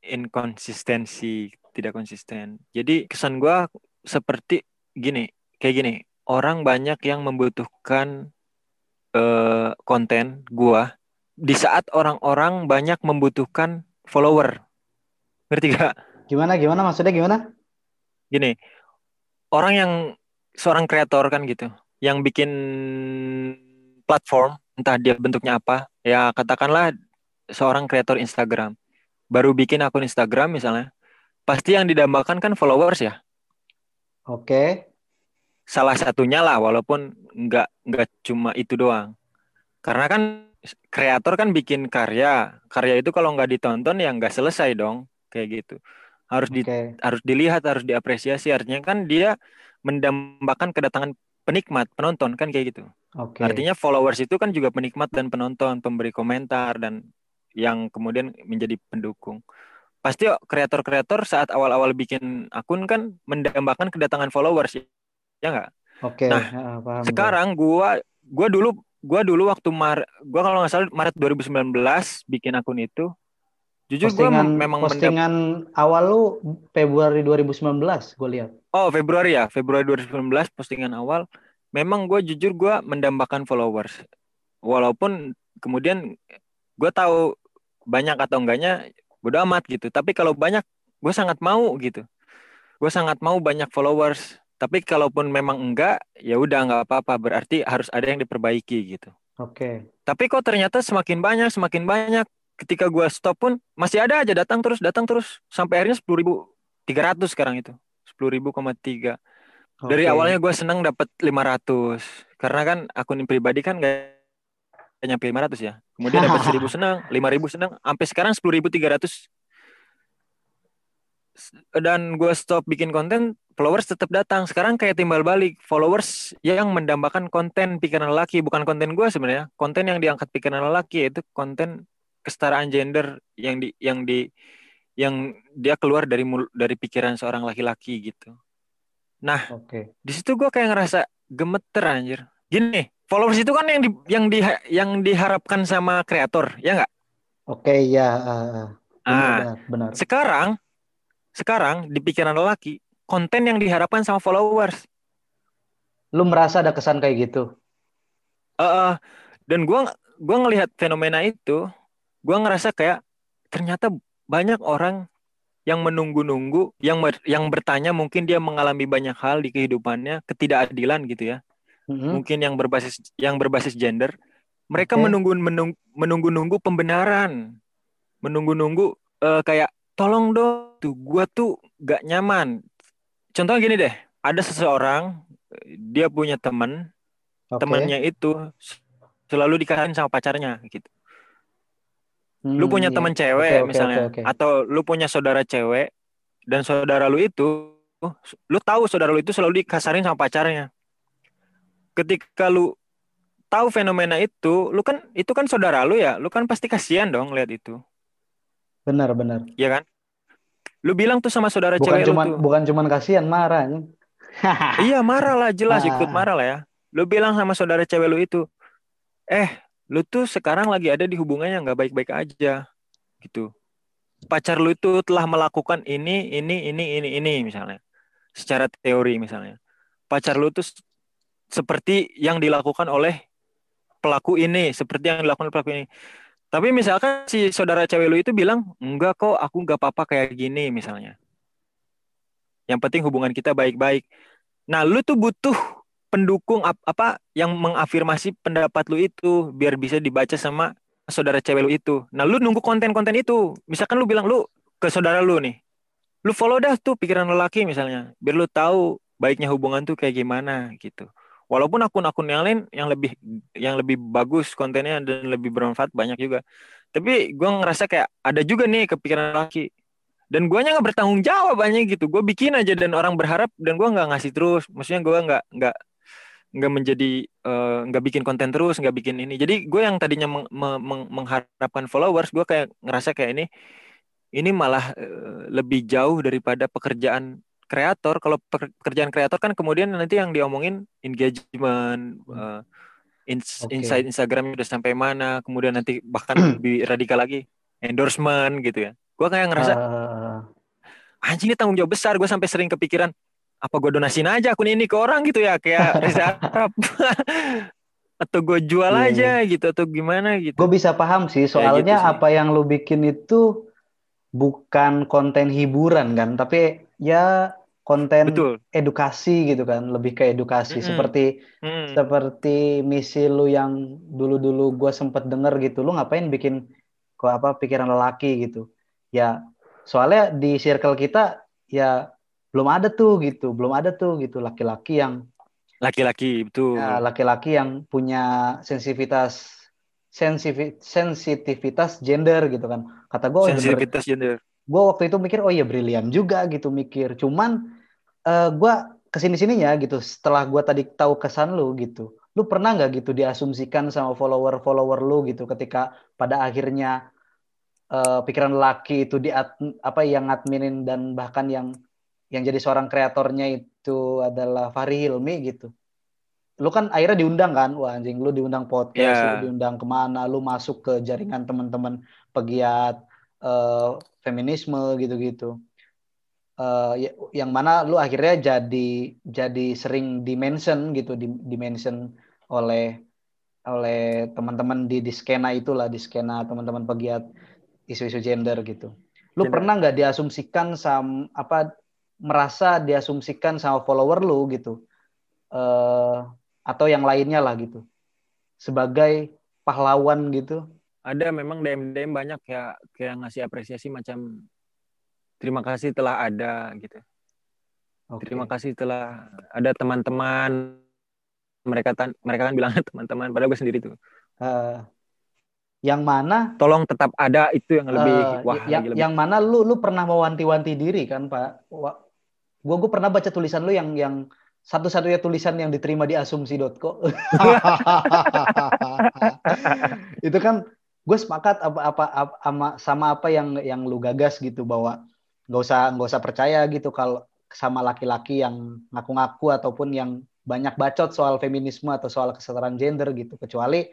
Speaker 3: inkonsistensi, tidak konsisten. Jadi kesan gue seperti gini, kayak gini. Orang banyak yang membutuhkan uh, konten gue di saat orang-orang banyak membutuhkan follower. Ngerti gak?
Speaker 1: Gimana gimana maksudnya gimana?
Speaker 3: Gini, orang yang seorang kreator kan gitu, yang bikin platform, entah dia bentuknya apa, ya katakanlah seorang kreator Instagram, baru bikin akun Instagram misalnya, pasti yang didambakan kan followers ya.
Speaker 1: Oke.
Speaker 3: Salah satunya lah, walaupun nggak nggak cuma itu doang. Karena kan kreator kan bikin karya, karya itu kalau nggak ditonton ya nggak selesai dong, kayak gitu harus di harus dilihat harus diapresiasi artinya kan dia mendambakan kedatangan penikmat penonton kan kayak gitu
Speaker 1: okay.
Speaker 3: artinya followers itu kan juga penikmat dan penonton pemberi komentar dan yang kemudian menjadi pendukung pasti kreator-kreator saat awal-awal bikin akun kan mendambakan kedatangan followers ya nggak
Speaker 1: okay.
Speaker 3: nah
Speaker 1: ya, paham
Speaker 3: sekarang gue. gua gua dulu gua dulu waktu Mar gua kalau nggak salah Maret 2019 bikin akun itu
Speaker 1: Jujur gua memang postingan awal lu Februari 2019 gue lihat.
Speaker 3: Oh Februari ya Februari 2019 postingan awal. Memang gue jujur gue mendambakan followers. Walaupun kemudian gue tahu banyak atau enggaknya bodo amat gitu. Tapi kalau banyak gue sangat mau gitu. Gue sangat mau banyak followers. Tapi kalaupun memang enggak ya udah nggak apa-apa. Berarti harus ada yang diperbaiki gitu.
Speaker 1: Oke. Okay.
Speaker 3: Tapi kok ternyata semakin banyak semakin banyak ketika gue stop pun masih ada aja datang terus datang terus sampai akhirnya sepuluh ribu tiga ratus sekarang itu sepuluh ribu koma tiga dari awalnya gue seneng dapat lima ratus. Karena kan akun pribadi kan gak nyampe lima ratus ya. Kemudian dapat *laughs* seribu senang lima ribu senang sampai sekarang sepuluh ribu tiga ratus. Dan gue stop bikin konten followers tetap datang. Sekarang kayak timbal balik followers yang mendambakan konten pikiran lelaki. Bukan konten gue sebenarnya konten yang diangkat pikiran lelaki itu konten kesetaraan gender yang di yang di yang dia keluar dari dari pikiran seorang laki-laki gitu. Nah,
Speaker 1: okay.
Speaker 3: di situ gue kayak ngerasa gemeter anjir. Gini, followers itu kan yang di, yang di yang diharapkan sama kreator, ya nggak?
Speaker 1: Oke, okay, ya. Uh,
Speaker 3: benar, benar. Sekarang, sekarang di pikiran lelaki, konten yang diharapkan sama followers.
Speaker 1: Lu merasa ada kesan kayak gitu?
Speaker 3: Uh, uh, dan gue gua ngelihat fenomena itu gue ngerasa kayak ternyata banyak orang yang menunggu-nunggu, yang ber, yang bertanya mungkin dia mengalami banyak hal di kehidupannya, ketidakadilan gitu ya. Mm-hmm. Mungkin yang berbasis yang berbasis gender, mereka okay. menunggu menunggu menunggu-nunggu pembenaran. Menunggu-nunggu uh, kayak tolong dong tuh gua tuh gak nyaman. Contohnya gini deh, ada seseorang dia punya teman, okay. temannya itu selalu dikasihin sama pacarnya gitu lu
Speaker 1: Hmm,
Speaker 3: punya
Speaker 1: iya.
Speaker 3: teman cewek
Speaker 1: Oke, oke,
Speaker 3: misalnya
Speaker 1: oke, oke.
Speaker 3: atau lu punya saudara cewek dan saudara lu itu lu tahu saudara lu itu selalu dikasarin sama pacarnya ketika lu tahu fenomena itu lu kan itu kan saudara lu ya lu kan pasti kasihan dong lihat itu
Speaker 1: Benar, benar.
Speaker 3: ya kan lu bilang tuh sama saudara
Speaker 1: Bukan
Speaker 3: cewek
Speaker 1: cuman
Speaker 3: lu tuh
Speaker 1: bukan cuman kasihan marah.
Speaker 3: iya marah lah jelas *laughs* ikut
Speaker 1: Ah.
Speaker 3: marah lah ya lu bilang sama saudara cewek lu itu eh lu tuh sekarang lagi ada di hubungan yang nggak baik-baik aja gitu. Pacar lu itu telah melakukan ini ini ini ini ini misalnya. Secara teori misalnya. Pacar lu tuh seperti yang dilakukan oleh pelaku ini seperti yang dilakukan oleh pelaku ini. Tapi misalkan si saudara cewek lu itu bilang enggak kok aku nggak apa-apa kayak gini misalnya. Yang penting hubungan kita baik-baik. Nah lu tuh butuh pendukung ap- apa yang mengafirmasi pendapat lu itu biar bisa dibaca sama saudara cewek lu itu. Nah lu nunggu konten-konten itu. Misalkan lu bilang lu ke saudara lu nih. Lu follow dah tuh pikiran lelaki misalnya biar lu tahu baiknya hubungan tuh kayak gimana gitu. Walaupun akun-akun yang lain yang lebih yang lebih bagus kontennya dan lebih bermanfaat banyak juga. Tapi gue ngerasa kayak ada juga nih kepikiran lelaki. Dan guanya nggak bertanggung jawab banyak gitu. Gue bikin aja dan orang berharap dan gua nggak ngasih terus. Maksudnya gua nggak nggak nggak menjadi eh, nggak bikin konten terus nggak bikin ini. Jadi gue yang tadinya meng- me- meng- mengharapkan followers gue kayak ngerasa kayak ini ini malah eh, lebih jauh daripada pekerjaan kreator. Kalau peker- pekerjaan kreator kan kemudian nanti yang diomongin engagement eh, ins-
Speaker 1: Oke.
Speaker 3: insight Instagram udah sampai mana kemudian nanti bahkan *clears throat* lebih radikal lagi endorsement gitu ya. Gue kayak ngerasa
Speaker 1: Eh,
Speaker 3: anjing ini tanggung jawab besar gue sampai sering kepikiran apa gue donasiin aja akun ini ke orang gitu ya kayak *laughs* Reza Arab *laughs* atau gue jual
Speaker 1: Iya,
Speaker 3: aja gitu atau gimana gitu
Speaker 1: gue bisa paham sih, soalnya
Speaker 3: gitu sih.
Speaker 1: apa yang lu bikin itu bukan konten hiburan kan, tapi ya konten
Speaker 3: betul
Speaker 1: edukasi gitu kan, lebih ke edukasi.
Speaker 3: Mm-mm.
Speaker 1: Seperti
Speaker 3: Mm.
Speaker 1: seperti misi lu yang dulu-dulu gue sempet denger gitu, lu ngapain bikin kok apa pikiran lelaki gitu? Ya soalnya di circle kita ya belum ada tuh gitu, belum ada tuh gitu laki-laki yang
Speaker 3: laki-laki betul
Speaker 1: Ya, laki-laki yang punya sensitivitas sensitivitas gender gitu kan. Kata gue, oh, bener.
Speaker 3: sensitivitas gender
Speaker 1: Gue waktu itu mikir, oh iya brilian juga gitu mikir. Cuman eh gue ke sini-sininya gitu. Setelah gue tadi tahu kesan lu gitu. Lu pernah nggak gitu diasumsikan sama follower-follower lu gitu ketika pada akhirnya eh, pikiran laki itu di apa yang adminin dan bahkan yang yang jadi seorang kreatornya itu adalah Fahri Hilmi gitu. Lu kan akhirnya diundang kan, wah anjing lu diundang podcast,
Speaker 3: Ya.
Speaker 1: lu diundang ke mana, lu masuk ke jaringan teman-teman pegiat eh, feminisme gitu-gitu. Ya- yang mana lu akhirnya jadi jadi sering dimention gitu, di dimention oleh oleh teman-teman di di skena itulah, di skena teman-teman pegiat isu-isu gender gitu. Lu pernah nggak diasumsikan sama apa merasa diasumsikan sama follower lu gitu eh atau yang lainnya lah gitu sebagai pahlawan gitu.
Speaker 3: Ada memang DM DM banyak ya kayak ngasih apresiasi macam terima kasih telah ada gitu.
Speaker 1: Oke.
Speaker 3: terima kasih telah ada teman-teman. Mereka tan mereka kan bilang *laughs* teman-teman padahal gue sendiri tuh.
Speaker 1: Eh, yang mana?
Speaker 3: Tolong tetap ada itu yang lebih
Speaker 1: eh,
Speaker 3: wah
Speaker 1: yang,
Speaker 3: lagi lebih.
Speaker 1: yang mana lu lu pernah mewanti-wanti diri kan pak Gua gua pernah baca tulisan lu yang yang satu-satunya tulisan yang diterima di asumsi.co *laughs* itu kan gue sepakat apa apa apa- sama sama apa yang yang lu gagas gitu bahwa nggak usah nggak usah percaya gitu kalau sama laki-laki yang ngaku-ngaku ataupun yang banyak bacot soal feminisme atau soal kesetaraan gender gitu. Kecuali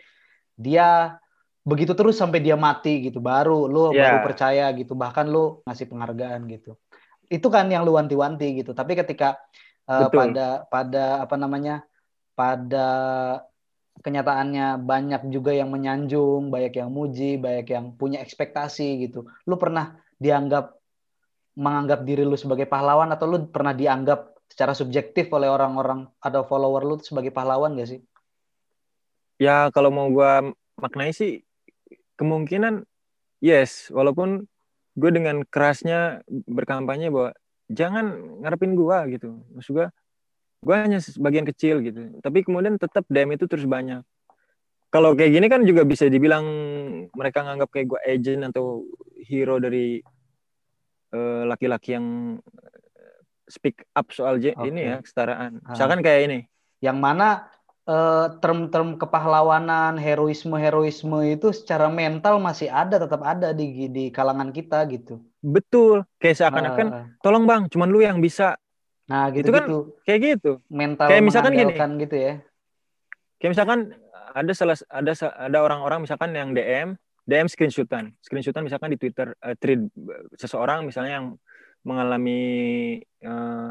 Speaker 1: dia begitu terus sampai dia mati gitu baru lu
Speaker 3: Ya.
Speaker 1: baru percaya gitu bahkan lu ngasih penghargaan gitu itu kan yang lu wanti-wanti gitu. Tapi ketika
Speaker 3: Betul.
Speaker 1: pada pada apa namanya pada kenyataannya banyak juga yang menyanjung banyak yang muji banyak yang punya ekspektasi gitu. Lu pernah dianggap menganggap diri lu sebagai pahlawan atau lu pernah dianggap secara subjektif oleh orang-orang atau follower lu sebagai pahlawan gak sih?
Speaker 3: Ya kalau mau gua maknai sih kemungkinan yes. Walaupun gue dengan kerasnya berkampanye bahwa jangan ngarepin gua gitu maksud gua gua hanya sebagian kecil gitu tapi kemudian tetap DM itu terus banyak kalau kayak gini kan juga bisa dibilang mereka nganggap kayak gue agent atau hero dari eh, laki-laki yang eh, speak up soal
Speaker 1: Oke.
Speaker 3: ini ya kesetaraan.
Speaker 1: Ah.
Speaker 3: Misalkan kayak ini.
Speaker 1: Yang mana term-term kepahlawanan, heroisme-heroisme itu secara mental masih ada, tetap ada di di kalangan kita gitu.
Speaker 3: Betul, kayak seakan-akan
Speaker 1: Ah,
Speaker 3: tolong bang, cuman lu yang bisa
Speaker 1: nah
Speaker 3: itu kan
Speaker 1: gitu-gitu
Speaker 3: kayak gitu.
Speaker 1: mental
Speaker 3: kayak misalkan gini.
Speaker 1: gitu ya.
Speaker 3: Kayak misalkan ada salah ada ada orang-orang misalkan yang DM, DM screenshotan, screenshotan misalkan di Twitter eh, thread seseorang misalnya yang mengalami eh,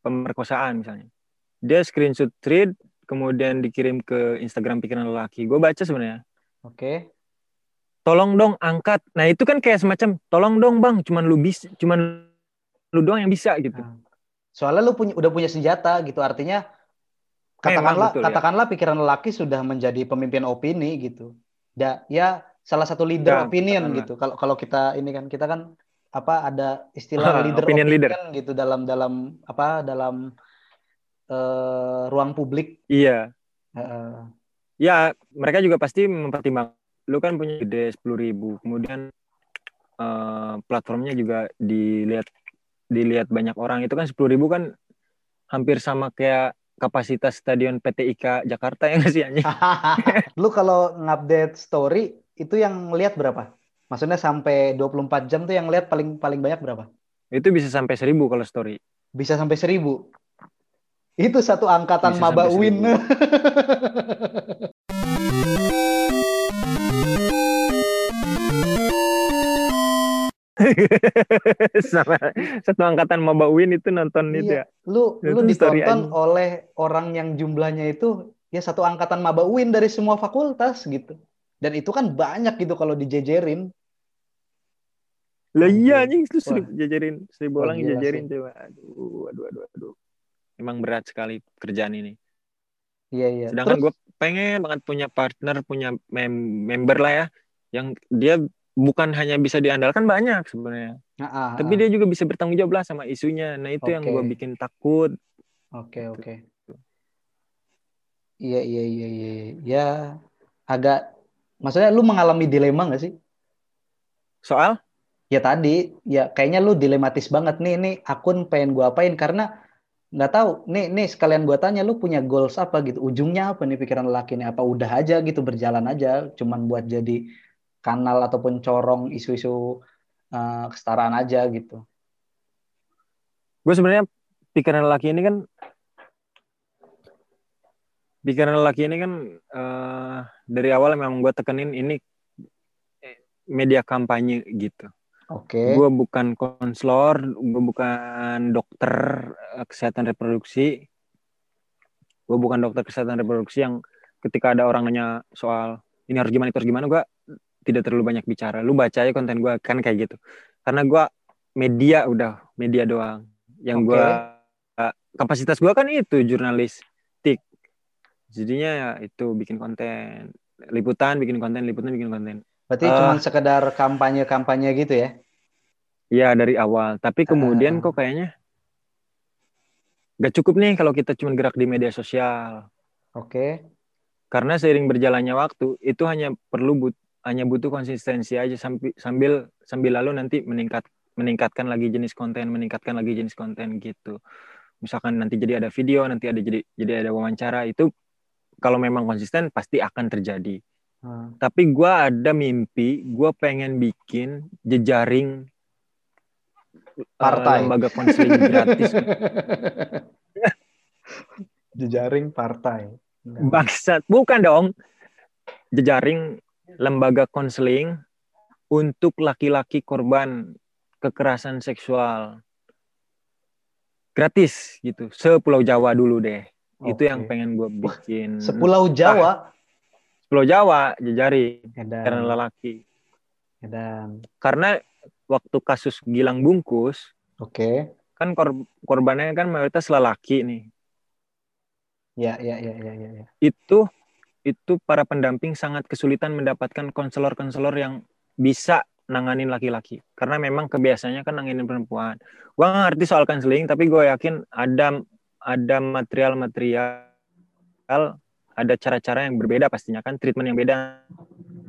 Speaker 3: pemerkosaan misalnya. Dia screenshot thread kemudian dikirim ke Instagram pikiran lelaki. Gue baca sebenarnya.
Speaker 1: Oke.
Speaker 3: Tolong dong angkat. Nah, itu kan kayak semacam tolong dong Bang, cuman lu bisa cuman lu doang yang bisa gitu.
Speaker 1: Nah, Soalnya lu punya udah punya senjata gitu, artinya
Speaker 3: Memang,
Speaker 1: katakanlah
Speaker 3: betul, ya.
Speaker 1: katakanlah pikiran lelaki sudah menjadi pemimpin opini gitu. Da, ya salah satu leader
Speaker 3: Ya,
Speaker 1: opinion
Speaker 3: katakanlah.
Speaker 1: gitu. Kalau kalau kita ini kan kita kan apa ada istilah *laughs* leader
Speaker 3: Opinion leader.
Speaker 1: gitu dalam dalam apa dalam eh, ruang publik.
Speaker 3: Iya.
Speaker 1: Heeh.
Speaker 3: Ya, mereka juga pasti mempertimbangkan. Lu kan punya gede sepuluh ribu, kemudian eh, platformnya juga dilihat dilihat banyak orang. Itu kan sepuluh ribu kan hampir sama kayak kapasitas stadion PT IKA Jakarta yang sih anjing. *laughs*
Speaker 1: lu kalau ngupdate story itu yang lihat berapa? Maksudnya sampai 24 jam tuh yang lihat paling paling banyak berapa?
Speaker 3: Itu bisa sampai seribu kalau story.
Speaker 1: Bisa sampai 1000. Itu satu angkatan
Speaker 3: Bisa
Speaker 1: maba win.
Speaker 3: 1000. *laughs* sama satu angkatan Maba Win itu nonton itu ya.
Speaker 1: Iya. Lu lu
Speaker 3: Nonton story
Speaker 1: ditonton
Speaker 3: anjing.
Speaker 1: oleh orang yang jumlahnya itu ya satu angkatan maba win dari semua fakultas gitu. Dan itu kan banyak gitu kalau dijejerin.
Speaker 3: Lah iya
Speaker 1: Anjing. Wah.
Speaker 3: seribu jajarin seribu orang
Speaker 1: gila
Speaker 3: jajarin coba. Aduh, aduh, aduh, aduh. Emang berat sekali kerjaan ini.
Speaker 1: Iya iya.
Speaker 3: Sedangkan gue pengen banget punya partner, punya mem- member lah ya, yang dia bukan hanya bisa diandalkan banyak sebenarnya,
Speaker 1: Ah, ah,
Speaker 3: tapi
Speaker 1: ah.
Speaker 3: dia juga bisa bertanggung jawab lah sama isunya. Nah itu yang
Speaker 1: Oke.
Speaker 3: gue bikin takut.
Speaker 1: Oke oke. Iya iya iya iya. iya. Ya agak maksudnya lu mengalami dilema nggak sih?
Speaker 3: Soal
Speaker 1: Ya tadi, ya kayaknya lu dilematis banget nih, nih akun pengen gua apain karena nggak tahu. Nih nih sekalian gua tanya, lu punya goals apa gitu? Ujungnya apa nih pikiran lelaki nih? Apa udah aja gitu berjalan aja, cuman buat jadi kanal ataupun corong isu-isu eh, kesetaraan aja gitu.
Speaker 3: gue sebenarnya pikiran lelaki ini kan pikiran lelaki ini kan eh, dari awal memang gue tekenin ini media kampanye gitu.
Speaker 1: Oke.
Speaker 3: Gue bukan konselor, gue bukan dokter eh, kesehatan reproduksi, gue bukan dokter kesehatan reproduksi yang ketika ada orang nanya soal ini harus gimana itu harus gimana, gue tidak terlalu banyak bicara. Lu baca aja konten gue kan kayak gitu. Karena gue media udah media doang. Yang
Speaker 1: Oke.
Speaker 3: gue kapasitas gue kan itu jurnalistik. Jadinya ya itu bikin konten, liputan, bikin konten, liputan, bikin konten.
Speaker 1: Berarti
Speaker 3: Ah.
Speaker 1: cuman sekedar kampanye-kampanye gitu ya?
Speaker 3: Iya dari awal, tapi kemudian
Speaker 1: Ah.
Speaker 3: kok kayaknya gak cukup nih kalau kita cuma gerak di media sosial.
Speaker 1: Oke.
Speaker 3: Karena seiring berjalannya waktu itu hanya perlu but, hanya butuh konsistensi aja sambil sambil sambil lalu nanti meningkat meningkatkan lagi jenis konten, meningkatkan lagi jenis konten gitu. Misalkan nanti jadi ada video, nanti ada jadi jadi ada wawancara itu kalau memang konsisten pasti akan terjadi.
Speaker 1: Hmm.
Speaker 3: Tapi gua ada mimpi, gua pengen bikin jejaring eh,
Speaker 1: Partai.
Speaker 3: lembaga konseling gratis. *laughs*
Speaker 1: Jejaring partai.
Speaker 3: Bangsat, bukan dong. Jejaring lembaga konseling untuk laki-laki korban kekerasan seksual. Gratis gitu. Sepulau Jawa dulu deh. Itu yang pengen gue bikin.
Speaker 1: Sepulau Jawa.
Speaker 3: Pulau Jawa, jejaring
Speaker 1: Edan.
Speaker 3: karena lelaki.
Speaker 1: Edan.
Speaker 3: Karena waktu kasus Gilang Bungkus,
Speaker 1: Oke.
Speaker 3: kan kor- korbannya kan mayoritas lelaki nih.
Speaker 1: Ya, ya, ya, ya, ya, ya.
Speaker 3: Itu itu para pendamping sangat kesulitan mendapatkan konselor-konselor yang bisa nanganin laki-laki karena memang kebiasaannya kan nanganin perempuan. Gua nggak ngerti soal konseling tapi gue yakin ada ada material-material ada cara-cara yang berbeda pastinya kan treatment yang beda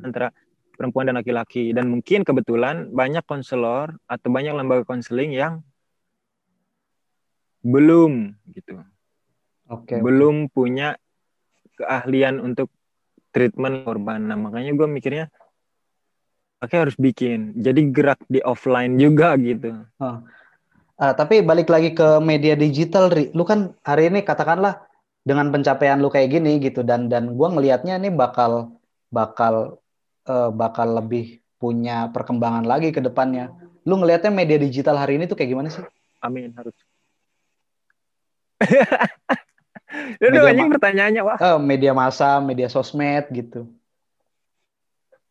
Speaker 3: antara perempuan dan laki-laki dan mungkin kebetulan banyak konselor atau banyak lembaga konseling yang belum gitu
Speaker 1: Oke.
Speaker 3: belum punya keahlian untuk treatment korban nah makanya gue mikirnya oke harus bikin jadi gerak di offline juga gitu
Speaker 1: Oh. Ah, tapi balik lagi ke media digital, Ri. Lu kan hari ini katakanlah dengan pencapaian lu kayak gini gitu dan dan gua ngelihatnya ini bakal bakal eh, bakal lebih punya perkembangan lagi ke depannya. Lu ngelihatnya media digital hari ini tuh kayak gimana sih?
Speaker 3: amin harus *laughs* anjing
Speaker 1: ma-
Speaker 3: pertanyaannya wah
Speaker 1: Eh, media massa, media sosmed gitu.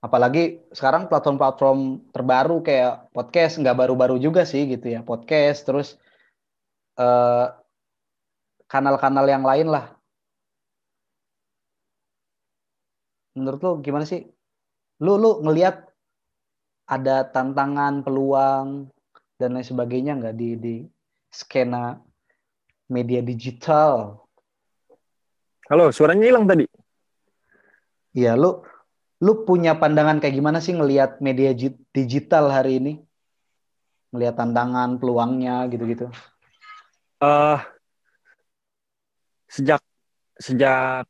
Speaker 1: Apalagi sekarang platform-platform terbaru kayak podcast nggak baru-baru juga sih gitu ya. Podcast terus eh, kanal-kanal yang lain lah. Menurut lu gimana sih? Lu lu ngelihat ada tantangan, peluang dan lain sebagainya nggak di di skena media digital?
Speaker 3: halo suaranya hilang tadi
Speaker 1: Iya, lu lu punya pandangan kayak gimana sih ngelihat media digital hari ini? Ngelihat tantangan, peluangnya gitu-gitu.
Speaker 3: eh sejak sejak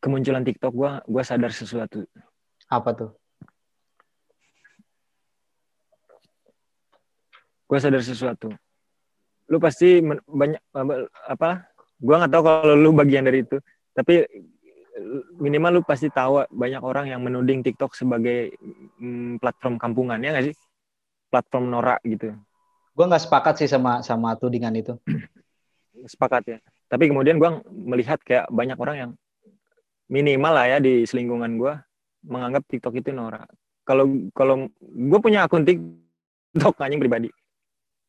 Speaker 3: kemunculan TikTok gua gua sadar sesuatu.
Speaker 1: Apa tuh?
Speaker 3: gue sadar sesuatu. Lu pasti men- banyak apa- apa gue nggak tahu kalau lu bagian dari itu. Tapi minimal lu pasti tahu banyak orang yang menuding TikTok sebagai mm, platform kampungan ya nggak sih? Platform norak gitu.
Speaker 1: Gue nggak sepakat sih sama sama tudingan itu.
Speaker 3: sepakat ya tapi kemudian gue melihat kayak banyak orang yang minimal lah ya di selingkungan gue menganggap TikTok itu norak kalau kalau gue punya akun TikTok anjing pribadi.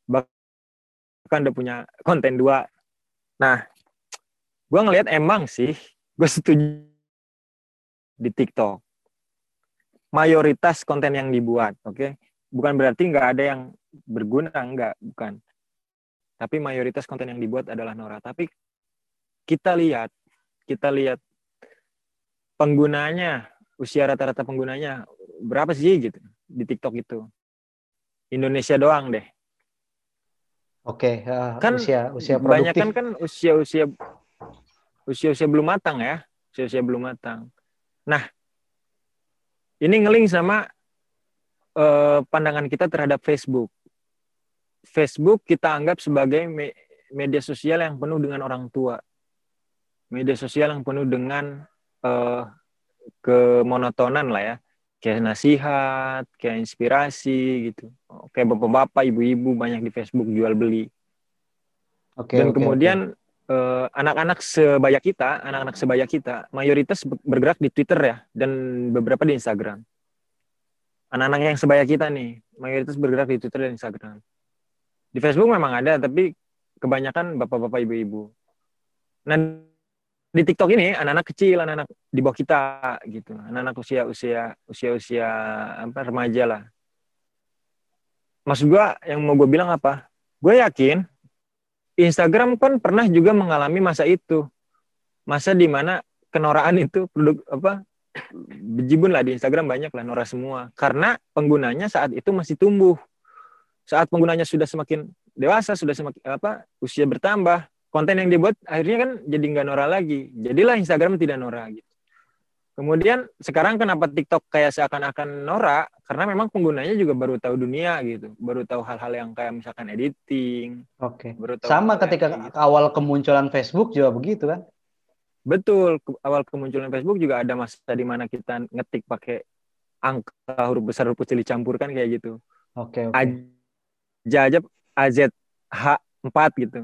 Speaker 3: Bahkan udah punya konten dua. Nah gue ngelihat emang sih gue setuju di TikTok. Mayoritas konten yang dibuat oke? Bukan berarti nggak ada yang berguna nggak bukan. Tapi mayoritas konten yang dibuat adalah Nora. Tapi kita lihat, kita lihat penggunanya, usia rata-rata penggunanya berapa sih gitu di TikTok itu? Indonesia doang deh.
Speaker 1: Oke, eh,
Speaker 3: Kan
Speaker 1: usia usia
Speaker 3: Banyak
Speaker 1: produktif.
Speaker 3: kan usia-usia usia-usia belum matang ya, usia-usia belum matang. Nah, ini ngeling sama eh, pandangan kita terhadap Facebook. Facebook kita anggap sebagai me- media sosial yang penuh dengan orang tua. Media sosial yang penuh dengan eh, kemonotonan lah ya. Kayak nasihat, kayak inspirasi gitu. Kayak bapak-bapak, ibu-ibu banyak di Facebook jual beli.
Speaker 1: Oke,
Speaker 3: Dan
Speaker 1: oke,
Speaker 3: kemudian eh, anak-anak sebaya kita, anak-anak sebaya kita, mayoritas ber- bergerak di Twitter ya, dan beberapa di Instagram. Anak-anak yang sebaya kita nih, mayoritas bergerak di Twitter dan Instagram. Di Facebook memang ada, tapi kebanyakan bapak-bapak, ibu-ibu. Nah, di TikTok ini anak-anak kecil, anak-anak di bawah kita gitu, anak-anak usia-usia usia-usia apa remaja lah. Maksud gua yang mau gue bilang apa? Gue yakin Instagram kan pernah juga mengalami masa itu. Masa di mana kenoraan itu produk apa bejibun lah di Instagram banyak lah Nora semua. Karena penggunanya saat itu masih tumbuh. Saat penggunanya sudah semakin dewasa, sudah semakin apa usia bertambah, konten yang dibuat akhirnya kan jadi nggak Nora lagi. Jadilah Instagram tidak Nora gitu. Kemudian sekarang kenapa TikTok kayak seakan-akan Nora? Karena memang penggunanya juga baru tahu dunia gitu, baru tahu hal-hal yang kayak misalkan editing,
Speaker 1: Oke.
Speaker 3: baru tahu
Speaker 1: Sama ketika
Speaker 3: gitu.
Speaker 1: awal kemunculan Facebook juga begitu kan?
Speaker 3: Betul, awal kemunculan Facebook juga ada masa di mana kita ngetik pakai angka huruf besar huruf kecil dicampurkan kayak gitu.
Speaker 1: Oke, oke.
Speaker 3: Aja aja AZH4 gitu. Azha gitu.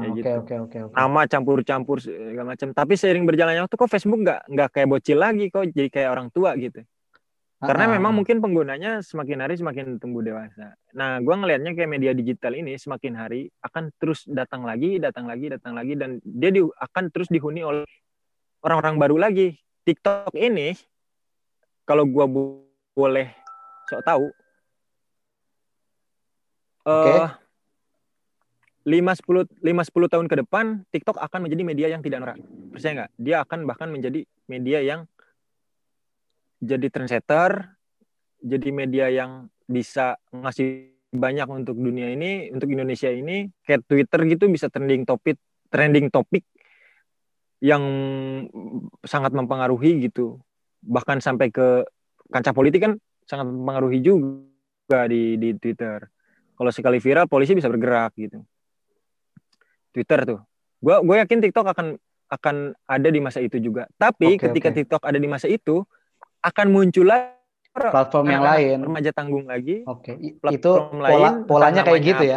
Speaker 3: Kayak
Speaker 1: Oke,
Speaker 3: gitu.
Speaker 1: oke, oke, oke.
Speaker 3: Nama campur-campur segala macam. Tapi seiring berjalannya waktu kok Facebook nggak nggak kayak bocil lagi kok jadi kayak orang tua gitu. Karena memang mungkin penggunanya semakin hari semakin tumbuh dewasa. Nah, gua ngelihatnya kayak media digital ini semakin hari akan terus datang lagi, datang lagi, datang lagi, dan dia di- akan terus dihuni oleh orang-orang baru lagi. TikTok ini, kalau gua bo- boleh sok tahu,
Speaker 1: Oke.
Speaker 3: eh 5 10 5 10 tahun ke depan TikTok akan menjadi media yang tidak norak. Percaya nggak? Dia akan bahkan menjadi media yang jadi trendsetter, jadi media yang bisa ngasih banyak untuk dunia ini, untuk Indonesia ini, kayak Twitter gitu bisa trending topik, trending topik yang sangat mempengaruhi gitu. Bahkan sampai ke kancah politik kan sangat mempengaruhi juga di di Twitter. Kalau sekali viral, polisi bisa bergerak gitu. Twitter tuh. Gue gue yakin TikTok akan akan ada di masa itu juga. Tapi
Speaker 1: Oke,
Speaker 3: ketika
Speaker 1: oke.
Speaker 3: TikTok ada di masa itu, akan muncul lagi
Speaker 1: Platform yang lain.
Speaker 3: remaja tanggung lagi.
Speaker 1: Oke, I- itu
Speaker 3: platform
Speaker 1: pola
Speaker 3: lain,
Speaker 1: polanya kayak gitu ya.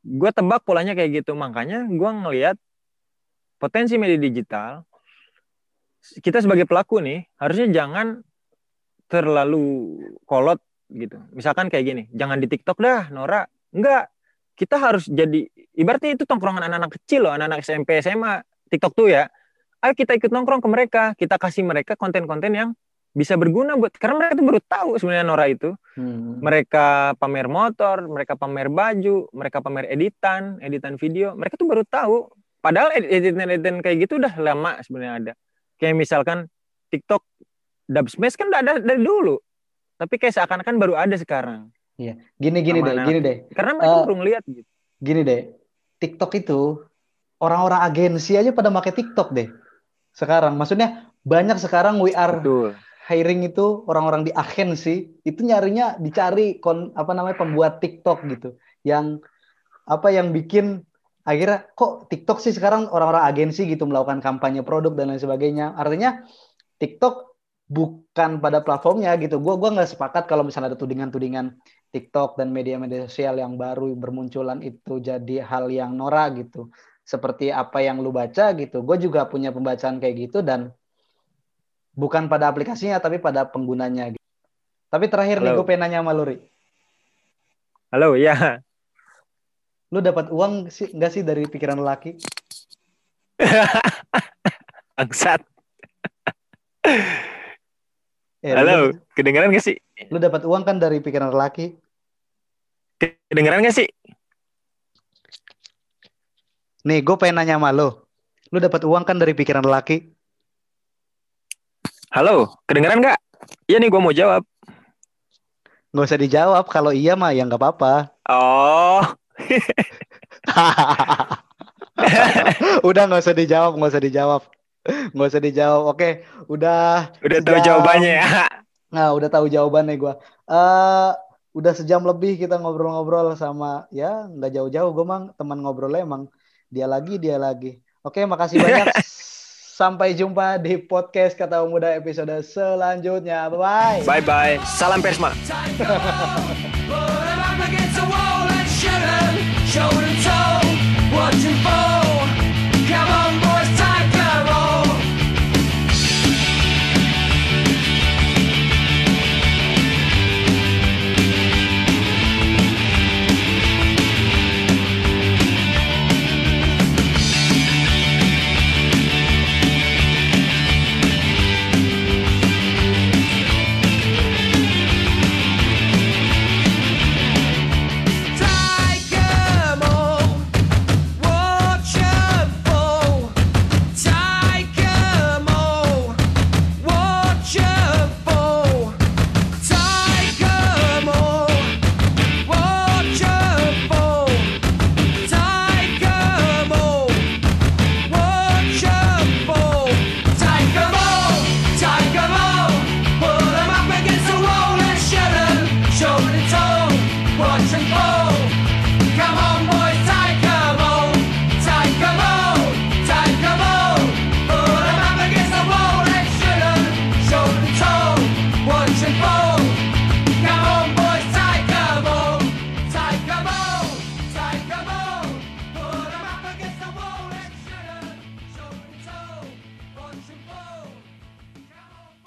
Speaker 3: Gue tebak polanya kayak gitu. Makanya gue ngelihat potensi media digital. Kita sebagai pelaku nih harusnya jangan terlalu kolot gitu. Misalkan kayak gini, jangan di TikTok dah, Nora. Enggak. Kita harus jadi ibaratnya itu tongkrongan anak-anak kecil loh, anak-anak SMP, SMA, TikTok tuh ya. Ayo kita ikut nongkrong ke mereka, kita kasih mereka konten-konten yang bisa berguna buat karena mereka tuh baru tahu sebenarnya Nora itu
Speaker 1: Hmm.
Speaker 3: mereka pamer motor, mereka pamer baju, mereka pamer editan, editan video, mereka tuh baru tahu. Padahal editan-editan kayak gitu udah lama sebenarnya ada. Kayak misalkan TikTok dub smash kan udah ada dari dulu. Tapi kayak seakan-akan baru ada sekarang.
Speaker 1: Gini gini
Speaker 3: Sama
Speaker 1: deh, gini deh.
Speaker 3: Karena mereka
Speaker 1: Eh,
Speaker 3: baru ngeliat gitu.
Speaker 1: Gini deh. TikTok itu orang-orang agensi aja pada pakai TikTok deh. Sekarang maksudnya banyak sekarang we are
Speaker 3: Betul.
Speaker 1: hiring itu orang-orang di agensi itu nyarinya dicari kon apa namanya pembuat TikTok gitu yang apa yang bikin akhirnya kok TikTok sih sekarang orang-orang agensi gitu melakukan kampanye produk dan lain sebagainya artinya TikTok bukan pada platformnya gitu gua gua nggak sepakat kalau misalnya ada tudingan-tudingan TikTok dan media-media sosial yang baru bermunculan itu jadi hal yang norak gitu seperti apa yang lu baca gitu gue juga punya pembacaan kayak gitu dan bukan pada aplikasinya tapi pada penggunanya gitu. Tapi terakhir nih
Speaker 3: Halo.
Speaker 1: gue pengen nanya sama lu, Ri.
Speaker 3: Halo, ya.
Speaker 1: Lu dapat uang sih enggak sih dari pikiran laki? *laughs*
Speaker 3: Bangsat.
Speaker 1: Eh,
Speaker 3: Halo,
Speaker 1: Lu,
Speaker 3: kedengeran gak sih?
Speaker 1: lu dapat uang kan dari pikiran laki?
Speaker 3: Kedengeran gak sih?
Speaker 1: Nih, gue pengen nanya sama lu. Lu dapat uang kan dari pikiran laki?
Speaker 3: Halo, kedengeran gak? Iya nih gue mau jawab.
Speaker 1: Nggak usah dijawab. Kalau iya mah ya nggak apa-apa.
Speaker 3: Oh, *laughs*
Speaker 1: udah nggak usah dijawab, nggak usah dijawab. Nggak usah dijawab. Oke, udah
Speaker 3: udah tahu
Speaker 1: Sejam.
Speaker 3: jawabannya ya.
Speaker 1: Nah, udah tahu jawabannya gue. Eh, udah sejam lebih kita ngobrol-ngobrol sama ya nggak jauh-jauh gue mang teman ngobrolnya emang dia lagi dia lagi. Oke, makasih banyak. Sampai jumpa di podcast Kata Muda episode selanjutnya. Bye bye.
Speaker 3: Bye bye. Salam Persma.
Speaker 2: And toe, watching